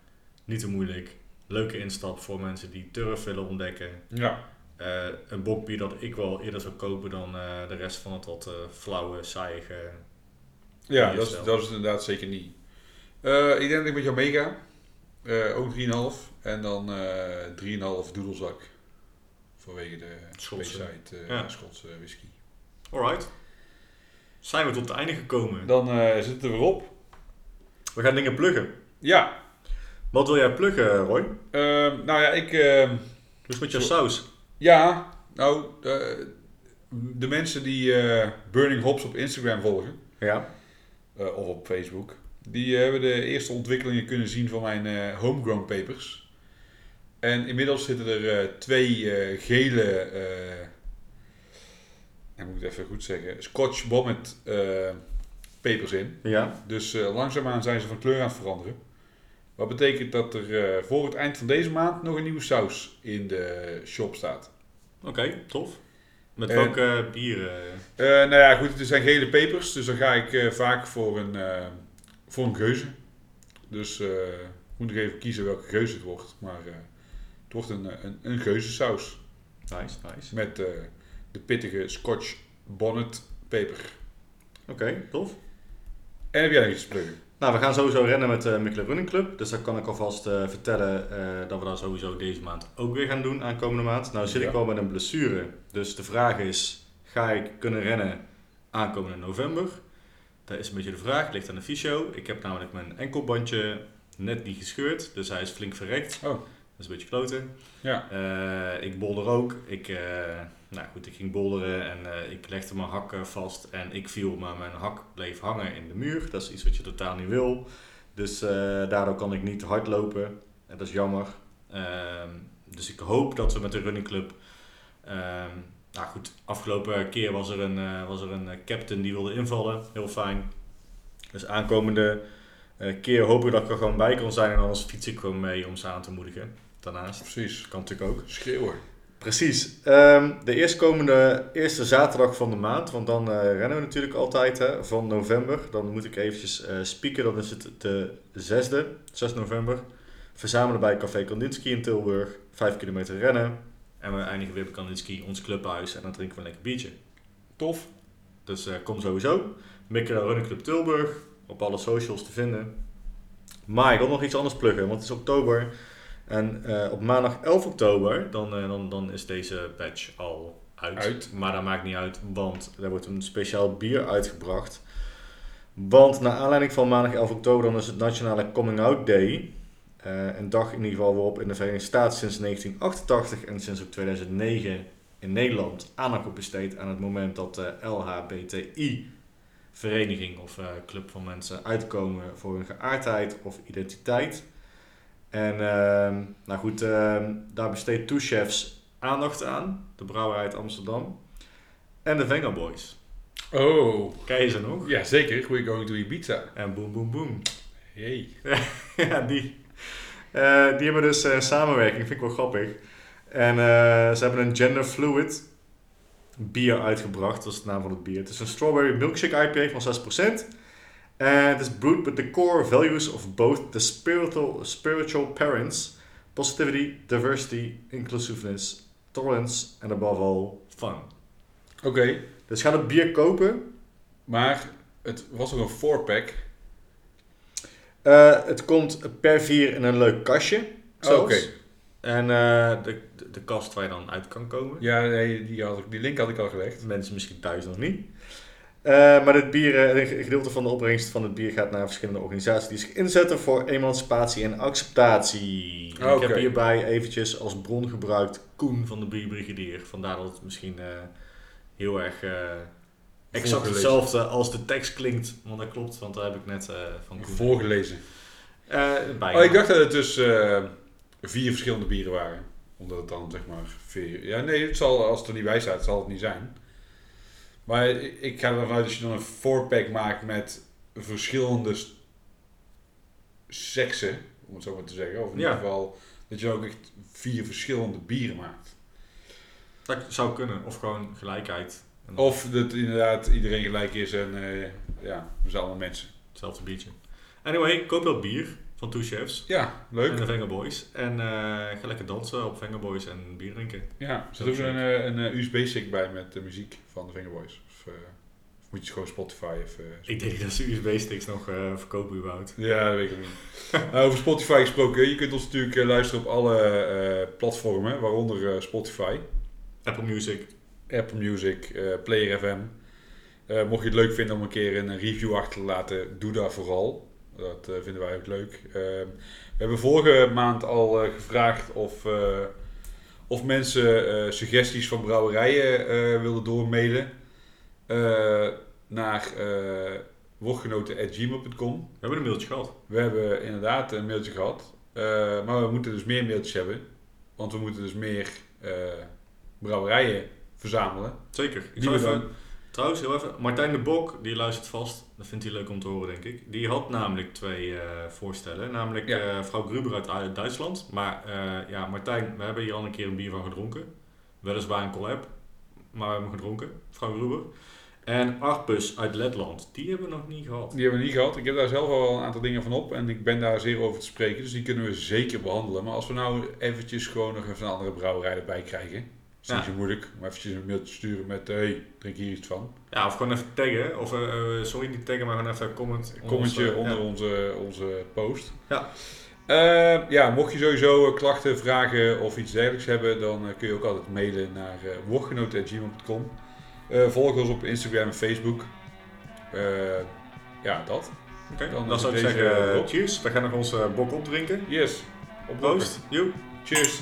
Niet te moeilijk. Leuke instap voor mensen die turf willen ontdekken. Ja. Uh, een bokbier dat ik wel eerder zou kopen dan uh, de rest van het wat uh, flauwe, saaiige. Ja, dat is, dat is inderdaad zeker niet. ik denk dat ik met jou meega. ook 3,5 en dan 3,5 doedelzak. Vanwege de Schotse, ja. Schotse whisky. Alright. Zijn we tot het einde gekomen? Dan zitten we erop. We gaan dingen pluggen. Ja. Wat wil jij pluggen, Roy? Ehm, nou ja, ik. dus met je saus. Ja, nou, de, de mensen die uh, Burning Hops op Instagram volgen, ja. Uh, of op Facebook, die hebben de eerste ontwikkelingen kunnen zien van mijn homegrown papers. En inmiddels zitten er twee gele, ik moet het even goed zeggen, Scotch Bonnet papers in. Ja. Dus langzaamaan zijn ze van kleur aan het veranderen. Wat betekent dat er voor het eind van deze maand nog een nieuwe saus in de shop staat. Oké, okay, tof. Met welke uh, bieren? Uh, nou ja, goed, het zijn gele pepers, dus dan ga ik uh, vaak voor een, voor een geuze. Dus ik moet nog even kiezen welke geuze het wordt. Maar het wordt een, een, een geuzensaus. Nice, nice. Met de pittige Scotch bonnet peper. Oké, okay, tof. En heb jij nog iets te pluggen? Nou, we gaan sowieso rennen met de uh, Mikkelen Running Club. Dus daar kan ik alvast uh, vertellen uh, dat we dat sowieso deze maand ook weer gaan doen aankomende maand. Nou zit ja. ik wel met een blessure. Dus de vraag is, ga ik kunnen rennen aankomende november? Dat is een beetje de vraag, het ligt aan de fysio. Ik heb namelijk mijn enkelbandje net niet gescheurd, dus hij is flink verrekt. Oh. Dat is een beetje kloten. Ja. ik bolder ook. Ik, nou goed, ik ging bolderen en uh, ik legde mijn hak vast en ik viel, maar mijn hak bleef hangen in de muur. Dat is iets wat je totaal niet wil. Dus uh, daardoor kan ik niet hard lopen. En dat is jammer. Uh, dus ik hoop dat we met de running club. Ehm, nou goed, afgelopen keer was er een, uh, was er een captain die wilde invallen. Heel fijn. Dus aankomende keer hoop ik dat ik er gewoon bij kan zijn. En anders fiets ik gewoon mee om ze aan te moedigen. Daarnaast. Precies. Kan natuurlijk ook. Schreeuwen. Precies. Um, de eerstkomende eerste zaterdag van de maand, want dan uh, rennen we natuurlijk altijd hè, van november. Dan moet ik eventjes uh, spieken, dan is het de 6e, 6 november. Verzamelen bij Café Kandinsky in Tilburg, 5 kilometer rennen. En we eindigen weer bij Kandinsky, ons clubhuis, en dan drinken we een lekker biertje. Tof. Dus uh, kom sowieso. Mikkelen Running Club Tilburg, op alle socials te vinden. Maar ik wil nog iets anders pluggen, want het is oktober. En uh, op maandag 11 oktober, dan, uh, dan, dan is deze badge al uit. uit. Maar dat maakt niet uit, want er wordt een speciaal bier uitgebracht. Want naar aanleiding van maandag 11 oktober, dan is het Nationale Coming Out Day. Uh, een dag in ieder geval waarop in de Verenigde Staten sinds 1988 en sinds ook 2009 in Nederland aandacht wordt besteed aan het moment dat de LHBTI vereniging of club van mensen uitkomen voor hun geaardheid of identiteit. En uh, nou goed, uh, daar besteedt Two Chefs aandacht aan. De brouwerij uit Amsterdam. En de Venga Boys. Oh. Ken je ze nog? Ja, zeker. We're going to Ibiza. En Boom Boom Boom. Hey. <laughs> ja, die. Uh, die hebben dus uh, samenwerking, vind ik wel grappig. En uh, ze hebben een gender fluid bier uitgebracht. Dat is de naam van het bier. Het is een Strawberry Milkshake IPA van 6%. En het is brewed with the core values of both the spiritual, spiritual parents, positivity, diversity, inclusiveness, tolerance and above all fun. Oké, Dus ga het bier kopen. maar het was ook een 4-pack. Eh, het komt per vier in een leuk kastje. Oh. Oké, En eh, de, de, de kast waar je dan uit kan komen. ja, nee, die, had ik, die link had ik al gelegd. Mensen misschien thuis nog niet. Eh, maar dit bier, eh, een gedeelte van de opbrengst van het bier gaat naar verschillende organisaties die zich inzetten voor emancipatie en acceptatie. Ik heb hierbij eventjes als bron gebruikt Koen van de Bierbrigadier. Vandaar dat het misschien eh, heel erg exact hetzelfde als de tekst klinkt. Want dat klopt, want daar heb ik net van Koen Voorgelezen. Oh, ik dacht dat het dus vier verschillende bieren waren. Omdat het dan zeg maar vier... Ja, nee, het zal, als het er niet bij staat, zal het niet zijn. Maar ik ga ervan uit als je dan een 4-pack maakt met verschillende seksen, om het zo maar te zeggen. Of in Ja. ieder geval dat je ook echt vier verschillende bieren maakt. Dat zou kunnen, of gewoon gelijkheid. Of dat inderdaad iedereen gelijk is en eh, ja, we zijn allemaal mensen. Hetzelfde biertje. Anyway, koop dat bier van Two Chefs. Ja, En leuk. de Vengaboys. En eh, ga lekker dansen op Vengaboys en bier drinken. Ja, zit ook een, eh, een, eh, USB-stick bij met de muziek van de Fingerboys. Of, eh, of moet je gewoon Spotify of... Ik denk dat ze USB-sticks nog verkopen überhaupt. Ja, dat weet ik niet. <laughs> Nou, over Spotify gesproken, je kunt ons natuurlijk luisteren op alle platformen, waaronder Spotify, Apple Music. Apple Music, Player FM. Mocht je het leuk vinden om een keer een review achter te laten, doe dat vooral. Dat eh, vinden wij ook leuk. Eh, we hebben vorige maand al eh, gevraagd of, eh, of mensen suggesties van brouwerijen wilden doormailen naar woordgenoten.gmail.com. We hebben een mailtje gehad. We hebben inderdaad een mailtje gehad. Eh, maar we moeten dus meer mailtjes hebben. Want we moeten dus meer brouwerijen verzamelen. Zeker. Ik we even, dan- trouwens, heel even. Martijn de Bok, die luistert vast. Dat vindt hij leuk om te horen, denk ik. Die had namelijk twee eh, voorstellen. Namelijk Ja. vrouw Gruber uit uit Duitsland. Maar eh, ja, Martijn, we hebben hier al een keer een bier van gedronken. Weliswaar een collab. Maar we hebben hem gedronken. Vrouw Gruber. En Arpus uit Letland. Die hebben we nog niet gehad. Die hebben we niet gehad. Ik heb daar zelf al een aantal dingen van op. En ik ben daar zeer over te spreken. Dus die kunnen we zeker behandelen. Maar als we nou eventjes gewoon nog even een andere brouwerij erbij krijgen. Is niet zo moeilijk. Om eventjes een mailtje te sturen met... Hey, drink hier iets van. Ja, of gewoon even taggen. Of, eh, eh, sorry, niet taggen, maar gewoon even een comment. Een commentje onder onze, onze post. Ja. Eh, ja, mocht je sowieso eh, klachten, vragen of iets dergelijks hebben, dan kun je ook altijd mailen naar uh, volg ons op Instagram en Facebook. Ja, dat. Oké, Dan dan, zou ik zeggen, cheers. We gaan nog onze bok opdrinken. Yes. Op Proost. Cheers.